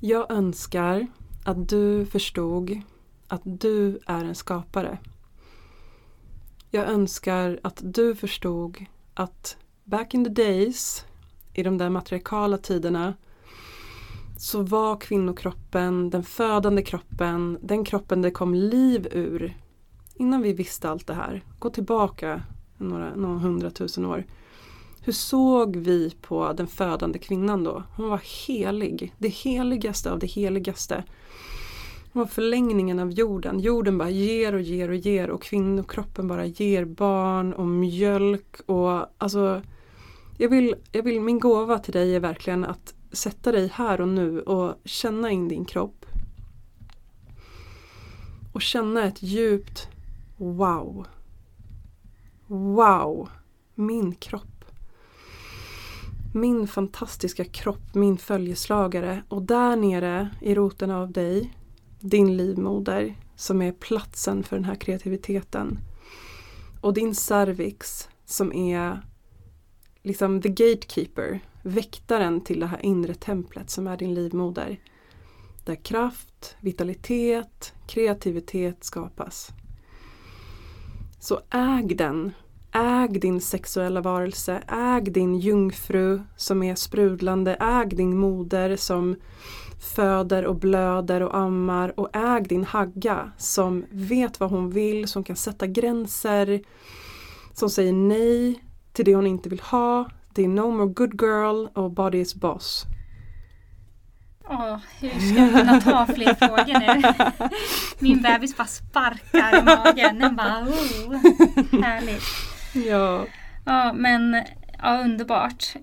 Jag önskar att du förstod att du är en skapare. Jag önskar att du förstod att back in the days, i de där matriarkala tiderna, så var kvinnokroppen, den födande kroppen, den kroppen det kom liv ur. Innan vi visste allt det här, gå tillbaka några, några hundratusen år. Hur såg vi på den födande kvinnan då? Hon var helig, det heligaste av det heligaste. Och var förlängningen av jorden. Jorden bara ger och ger och ger och kvinnokroppen bara ger barn och mjölk och alltså jag vill, jag vill, min gåva till dig är verkligen att sätta dig här och nu och känna in din kropp. Och känna ett djupt wow. Wow, min kropp. Min fantastiska kropp, min följeslagare och där nere i roten av dig, din livmoder som är platsen för den här kreativiteten. Och din cervix som är liksom the gatekeeper, väktaren till det här inre templet som är din livmoder. Där kraft, vitalitet, kreativitet skapas. Så äg den. Äg din sexuella varelse. Äg din jungfru som är sprudlande. Äg din moder som föder och blöder och ammar. Och äg din hagga som vet vad hon vill, som kan sätta gränser. Som säger nej till det hon inte vill ha. Det är No More Good Girl och Body is Boss. Åh, hur ska jag kunna ta fler frågor nu? Min bebis bara sparkar i magen. Den bara oh, härligt. Ja. Ja men ja, underbart.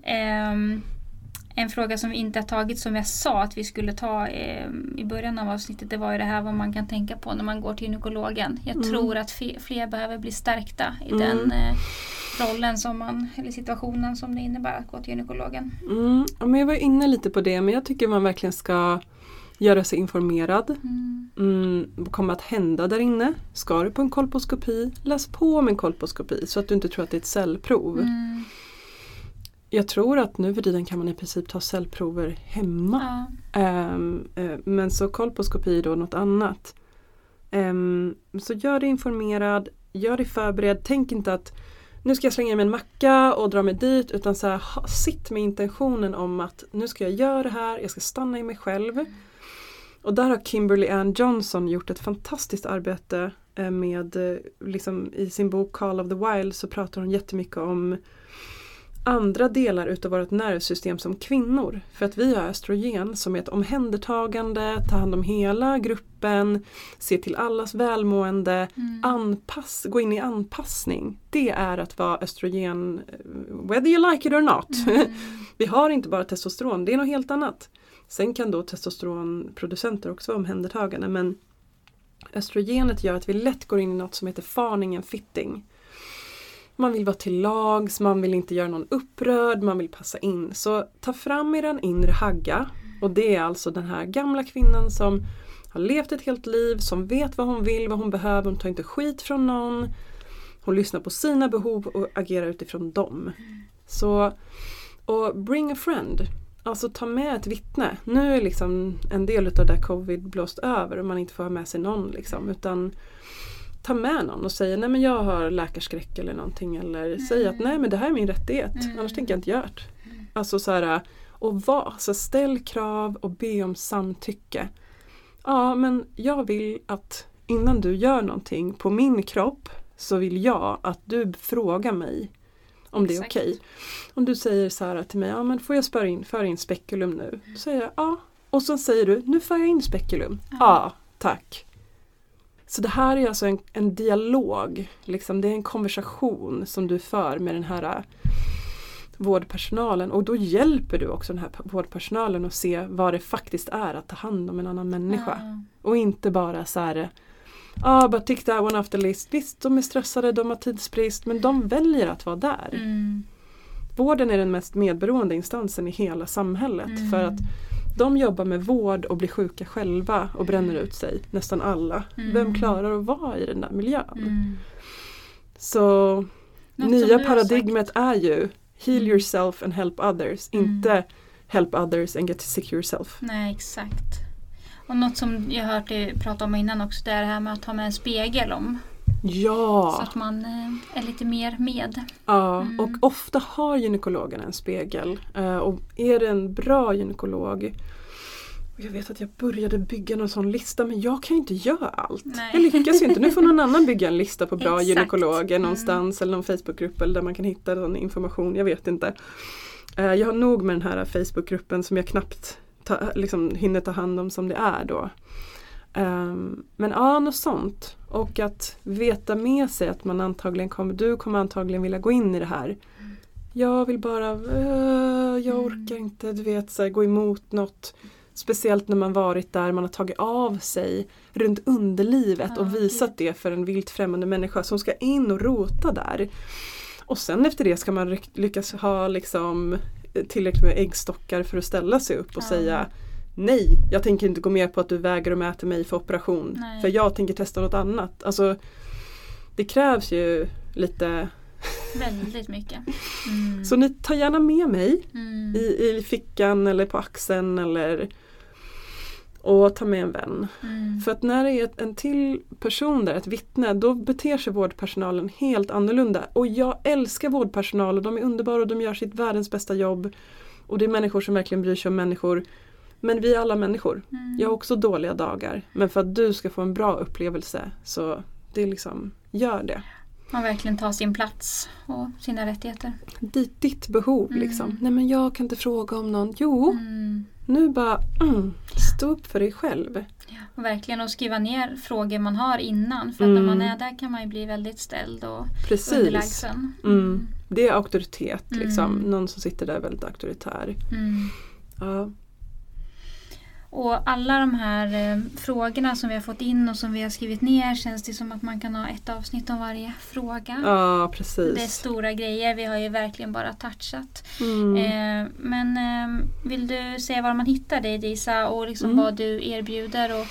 Um, en fråga som vi inte har tagit som jag sa att vi skulle ta eh, i början av avsnittet det var ju det här vad man kan tänka på när man går till gynekologen. Jag mm. tror att fler behöver bli stärkta i mm. den eh, rollen som man, eller situationen som det innebär att gå till gynekologen. Mm. Ja, men jag var inne lite på det men jag tycker man verkligen ska göra sig informerad. Mm. Mm, vad kommer att hända där inne? Ska du på en kolposkopi? Läs på om en kolposkopi så att du inte tror att det är ett cellprov. Mm. Jag tror att nu för tiden kan man i princip ta cellprover hemma. Ja. Um, uh, men så kolposkopi är då något annat. Um, så gör dig informerad, gör dig förberedd. Tänk inte att nu ska jag slänga mig en macka och dra mig dit utan så här, sitt med intentionen om att nu ska jag göra det här, jag ska stanna i mig själv. Och där har Kimberly Ann Johnson gjort ett fantastiskt arbete eh, med, eh, liksom i sin bok Call of the Wild så pratar hon jättemycket om andra delar utav vårt nervsystem som kvinnor. För att vi har östrogen som är ett omhändertagande, ta hand om hela gruppen, se till allas välmående, mm. anpass, gå in i anpassning. Det är att vara östrogen, eh, whether you like it or not. Mm. vi har inte bara testosteron, det är något helt annat. Sen kan då testosteronproducenter också vara omhändertagande men östrogenet gör att vi lätt går in i något som heter farning and fitting. Man vill vara till lags, man vill inte göra någon upprörd, man vill passa in. Så ta fram er inre hagga och det är alltså den här gamla kvinnan som har levt ett helt liv, som vet vad hon vill, vad hon behöver, hon tar inte skit från någon. Hon lyssnar på sina behov och agerar utifrån dem. Så, och bring a friend. Alltså ta med ett vittne. Nu är liksom en del av det där covid blåst över och man inte får ha med sig någon liksom. Utan ta med någon och säga nej men jag har läkarskräck eller någonting eller mm. säga att nej men det här är min rättighet mm. annars tänker jag inte göra det. Mm. Alltså så här, och var, så ställ krav och be om samtycke. Ja men jag vill att innan du gör någonting på min kropp så vill jag att du frågar mig om det är okej. Okay. Om du säger så här till mig, ja men får jag föra in, föra in spekulum nu? Då säger jag ja. Och så säger du, nu för jag in spekulum. Ja, tack. Så det här är alltså en, en dialog, liksom, det är en konversation som du för med den här äh, vårdpersonalen och då hjälper du också den här vårdpersonalen att se vad det faktiskt är att ta hand om en annan människa. Mm. Och inte bara så här Ja, ah, but tick that one off the list. Visst, de är stressade, de har tidsbrist men de väljer att vara där. Mm. Vården är den mest medberoende instansen i hela samhället mm. för att De jobbar med vård och blir sjuka själva och bränner ut sig, nästan alla. Mm. Vem klarar att vara i den där miljön? Mm. Så Något nya paradigmet är ju heal Mm. yourself and help others, Mm. inte help others and get sick yourself. Nej, exakt. Och något som jag hört dig prata om innan också, det är det här med att ha med en spegel om. Så Ja, att man eh, är lite mer med. ja. Mm. och ofta har gynekologerna en spegel. Eh, och är det en bra gynekolog jag vet att jag började bygga någon sån lista men jag kan ju inte göra allt. Nej. Jag lyckas ju inte. Nu får någon annan bygga en lista på bra Exakt. gynekologer Mm. någonstans eller någon Facebookgrupp eller där man kan hitta någon information. Jag vet inte. Eh, Jag har nog med den här Facebookgruppen som jag knappt ta, liksom, hinner ta hand om som det är då. Ehm, men ja, något sånt. Och att veta med sig att man antagligen kommer, du kommer antagligen vilja gå in i det här. Jag vill bara, eh, jag Mm. orkar inte, du vet, så här, gå emot något. Speciellt när man varit där, man har tagit av sig runt underlivet och visat det för en vilt främmande människa som ska in och rota där. Och sen efter det ska man lyckas ha liksom tillräckligt med äggstockar för att ställa sig upp och Ja. säga Nej, jag tänker inte gå med på att du väger och mäter mig för operation. Nej. För jag tänker testa något annat. Alltså, det krävs ju lite Väldigt mycket. Mm. Så ni tar gärna med mig Mm. i, i fickan eller på axeln eller och ta med en vän. Mm. För att när det är en till person där, ett vittne, då beter sig vårdpersonalen helt annorlunda. Och jag älskar vårdpersonal och de är underbara och de gör sitt världens bästa jobb. Och det är människor som verkligen bryr sig om människor. Men vi är alla människor. Mm. Jag har också dåliga dagar. Men för att du ska få en bra upplevelse så det är liksom, gör det. Man verkligen tar sin plats och sina rättigheter. Ditt, ditt behov Mm. liksom. Nej men jag kan inte fråga om någon. Jo, Mm. Nu bara mm, stå upp för dig själv. Och verkligen att skriva ner frågor man har innan. För Mm. när man är där kan man ju bli väldigt ställd och Precis. underlägsen. Mm. Det är auktoritet liksom. Mm. Någon som sitter där är väldigt auktoritär. Mm. Ja. Och alla de här eh, frågorna som vi har fått in och som vi har skrivit ner känns det som att man kan ha ett avsnitt om varje fråga. ja, Det är precis. stora grejer, vi har ju verkligen bara touchat. Mm. Eh, men eh, vill du säga var man hittar dig Disa och liksom Mm. vad du erbjuder och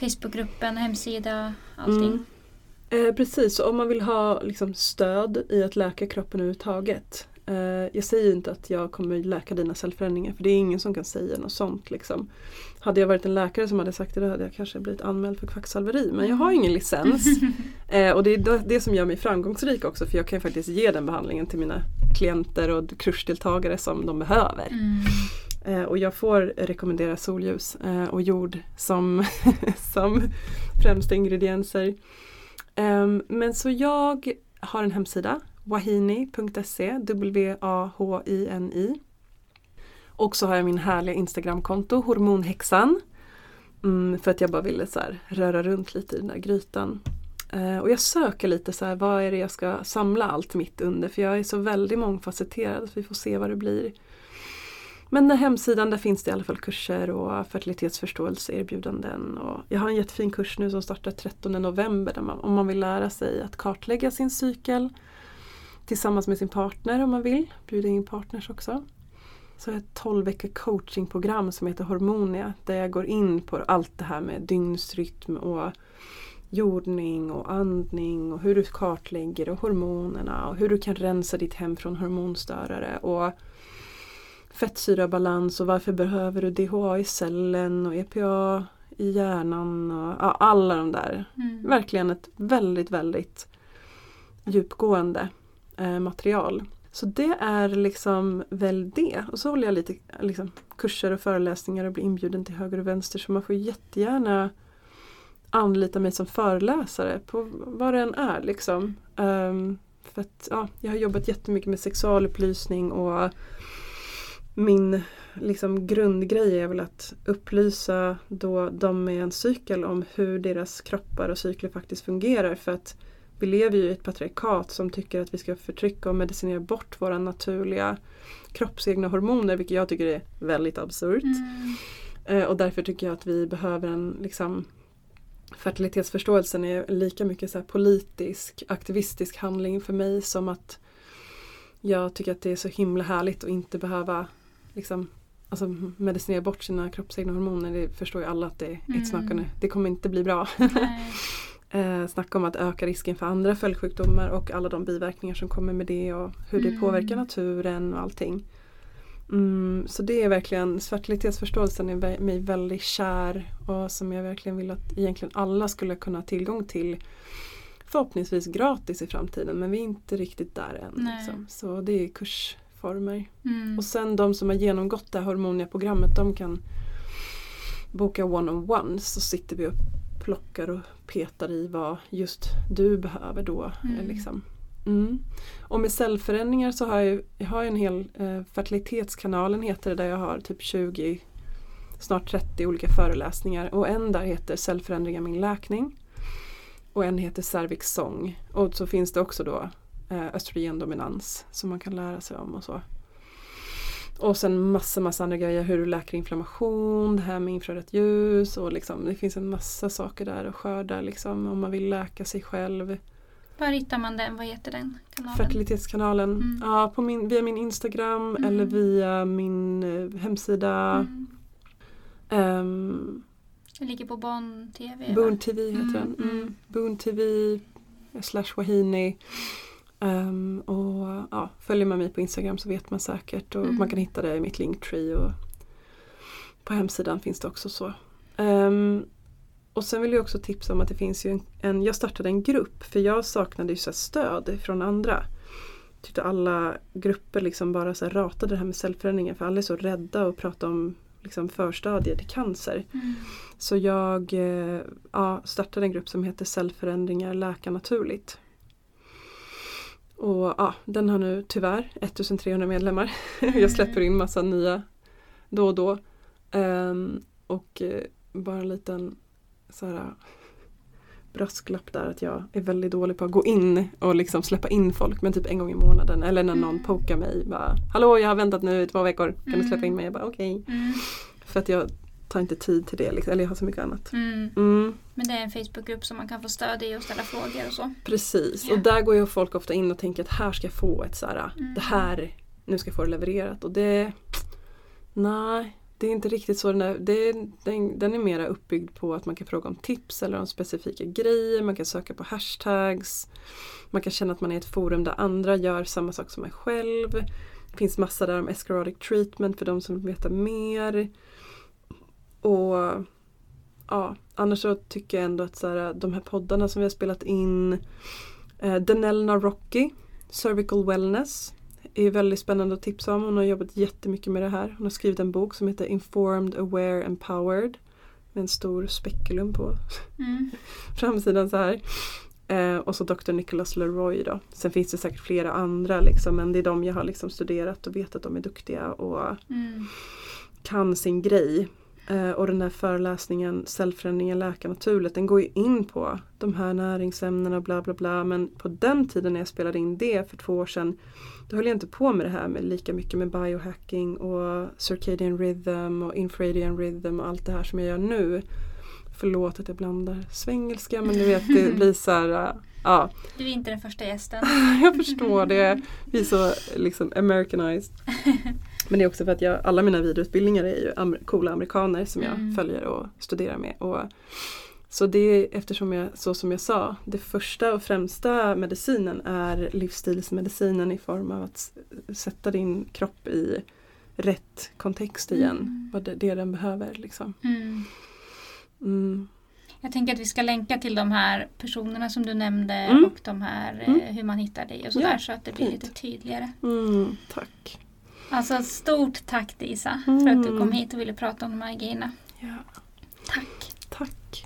Facebookgruppen, hemsida, allting? Mm. Eh, precis, om man vill ha liksom, stöd i att läka kroppen överhuvudtaget. Eh, jag säger inte att jag kommer läka dina cellförändringar för det är ingen som kan säga något sånt. Liksom. Hade jag varit en läkare som hade sagt det då hade jag kanske blivit anmäld för kvacksalveri. Men jag har ingen licens. eh, och det är det- som gör mig framgångsrik också för jag kan faktiskt ge den behandlingen till mina klienter och kursdeltagare som de behöver. Mm. Eh, och jag får rekommendera solljus eh, och jord som, som främsta ingredienser. Ehm, men så jag har en hemsida, wahini.se, W-A-H-I-N-I. Och så har jag min härliga Instagramkonto, hormonhäxan. Mm, för att jag bara ville så här, röra runt lite i den där grytan. Eh, och jag söker lite så här, vad är det jag ska samla allt mitt under? För jag är så väldigt mångfacetterad, så vi får se vad det blir. Men den hemsidan där finns det i alla fall kurser och fertilitetsförståelseerbjudanden. Och jag har en jättefin kurs nu som startar 13 november där man, om man vill lära sig att kartlägga sin cykel tillsammans med sin partner om man vill. Bjuda in partners också. Så jag har ett 12 veckor coachingprogram som heter Hormonia där jag går in på allt det här med dygnsrytm och jordning och andning och hur du kartlägger och hormonerna och hur du kan rensa ditt hem från hormonstörare. Och fettsyrabalans och varför behöver du DHA i cellen och EPA i hjärnan och ja, alla de där. Mm. Verkligen ett väldigt, väldigt djupgående eh, material. Så det är liksom väl det. Och så håller jag lite liksom, kurser och föreläsningar och blir inbjuden till höger och vänster så man får jättegärna anlita mig som föreläsare på vad det än är. Liksom. Um, för att, ja, jag har jobbat jättemycket med sexualupplysning och min liksom, grundgrej är väl att upplysa då de med en cykel om hur deras kroppar och cykler faktiskt fungerar. För att vi lever ju i ett patriarkat som tycker att vi ska förtrycka och medicinera bort våra naturliga kroppsegna hormoner, vilket jag tycker är väldigt absurt. Mm. Eh, och därför tycker jag att vi behöver en liksom, fertilitetsförståelsen är lika mycket så politisk, aktivistisk handling för mig som att jag tycker att det är så himla härligt att inte behöva liksom, alltså, medicinera bort sina kroppsegna hormoner. Det förstår ju alla att det, Mm. it's not gonna, det kommer inte bli bra. Eh, snacka om att öka risken för andra följdsjukdomar och alla de biverkningar som kommer med det och hur det Mm. påverkar naturen och allting. Mm, så det är verkligen, fertilitetsförståelsen är mig väldigt kär och som jag verkligen vill att egentligen alla skulle kunna ha tillgång till. Förhoppningsvis gratis i framtiden men vi är inte riktigt där än. Liksom. Så det är kursformer. Mm. Och sen de som har genomgått det här hormonia-programmet de kan boka one-on-one så sitter vi och plockar och petar i vad just du behöver då. Mm. Liksom. Mm. Och med cellförändringar så har jag, jag har en hel eh, fertilitetskanalen heter det där jag har typ 20 snart 30 olika föreläsningar och en där heter cellförändringar min läkning. Och en heter cervix sång. Och så finns det också då eh, östrogendominans som man kan lära sig om och så. Och sen massa massa andra grejer, hur du läker inflammation, det här med infrarött ljus och liksom det finns en massa saker där att skörda liksom om man vill läka sig själv. Var hittar man den? Vad heter den kanalen? Fertilitetskanalen, Mm. ja, på min, via min Instagram Mm. eller via min eh, hemsida. Mm. Um, Den ligger på Bonn TV. va? Boon TV heter Mm, den. mm. Mm. Boon TV slash Wahini. Ehm, och ja, följer man mig på Instagram så vet man säkert och Mm. man kan hitta det i mitt linktree och på hemsidan finns det också så. Ehm, och sen vill jag också tipsa om att det finns ju en, en jag startade en grupp för jag saknade ju så stöd från andra. Tyckte alla grupper liksom bara så ratade det här med cellförändringar för alla är så rädda att prata om liksom förstadier till cancer. Mm. Så jag eh, ja, startade en grupp som heter Cellförändringar läka naturligt. Och ja, den har nu tyvärr 1300 medlemmar. jag släpper in massa nya då och då. Ehm, och eh, bara en liten så här, brasklapp där att jag är väldigt dålig på att gå in och liksom släppa in folk men typ en gång i månaden eller när någon Mm. pokar mig bara Hallå jag har väntat nu i två veckor, kan du släppa in Mm. mig? Jag bara okej. Mm. För att jag tar inte tid till det liksom, eller jag har så mycket annat. Mm. Mm, Men det är en Facebookgrupp som man kan få stöd i och ställa frågor och så. precis, Ja. och där går ju folk ofta in och tänker att här ska jag få ett så här, Mm. det här, nu ska jag få det levererat och det Nej, det är inte riktigt så den är. Det, den, den är mera uppbyggd på att man kan fråga om tips eller om specifika grejer, man kan söka på hashtags. Man kan känna att man är i ett forum där andra gör samma sak som en själv. Det finns massa där om escarodic treatment för de som vill veta mer. Och ja, annars så tycker jag ändå att så här, de här poddarna som vi har spelat in eh, Denelna Rocky, Cervical Wellness är väldigt spännande att tipsa om. Hon har jobbat jättemycket med det här. Hon har skrivit en bok som heter Informed, Aware, Empowered med en stor spekulum på Mm. framsidan så här. Eh, och så Dr. Nicholas Leroy då. Sen finns det säkert flera andra liksom, men det är de jag har liksom studerat och vet att de är duktiga och Mm. kan sin grej. Eh, och den här föreläsningen Cellförändringen läka naturligt den går ju in på de här näringsämnena och bla bla bla men på den tiden när jag spelade in det för två år sedan då höll jag inte på med det här med lika mycket med biohacking och circadian rhythm och infradian rhythm och allt det här som jag gör nu. Förlåt att jag blandar svengelska men du vet det blir så här, ja Du är inte den första gästen. jag förstår det. Vi är så liksom americanized. Men det är också för att jag, alla mina vidareutbildningar är ju amer- coola amerikaner som jag Mm. följer och studerar med. Och, så det är eftersom jag, så som jag sa, det första och främsta medicinen är livsstilsmedicinen i form av att sätta din kropp i rätt kontext igen. Mm. Vad det, det den behöver liksom. Mm. Mm. Jag tänker att vi ska länka till de här personerna som du nämnde Mm. och de här eh, Mm. hur man hittar dig och sådär Ja, så att det blir fint. lite tydligare. Mm, tack. Alltså stort tack Disa för att du Mm. kom hit och ville prata om de här grejerna. Ja, Tack! tack.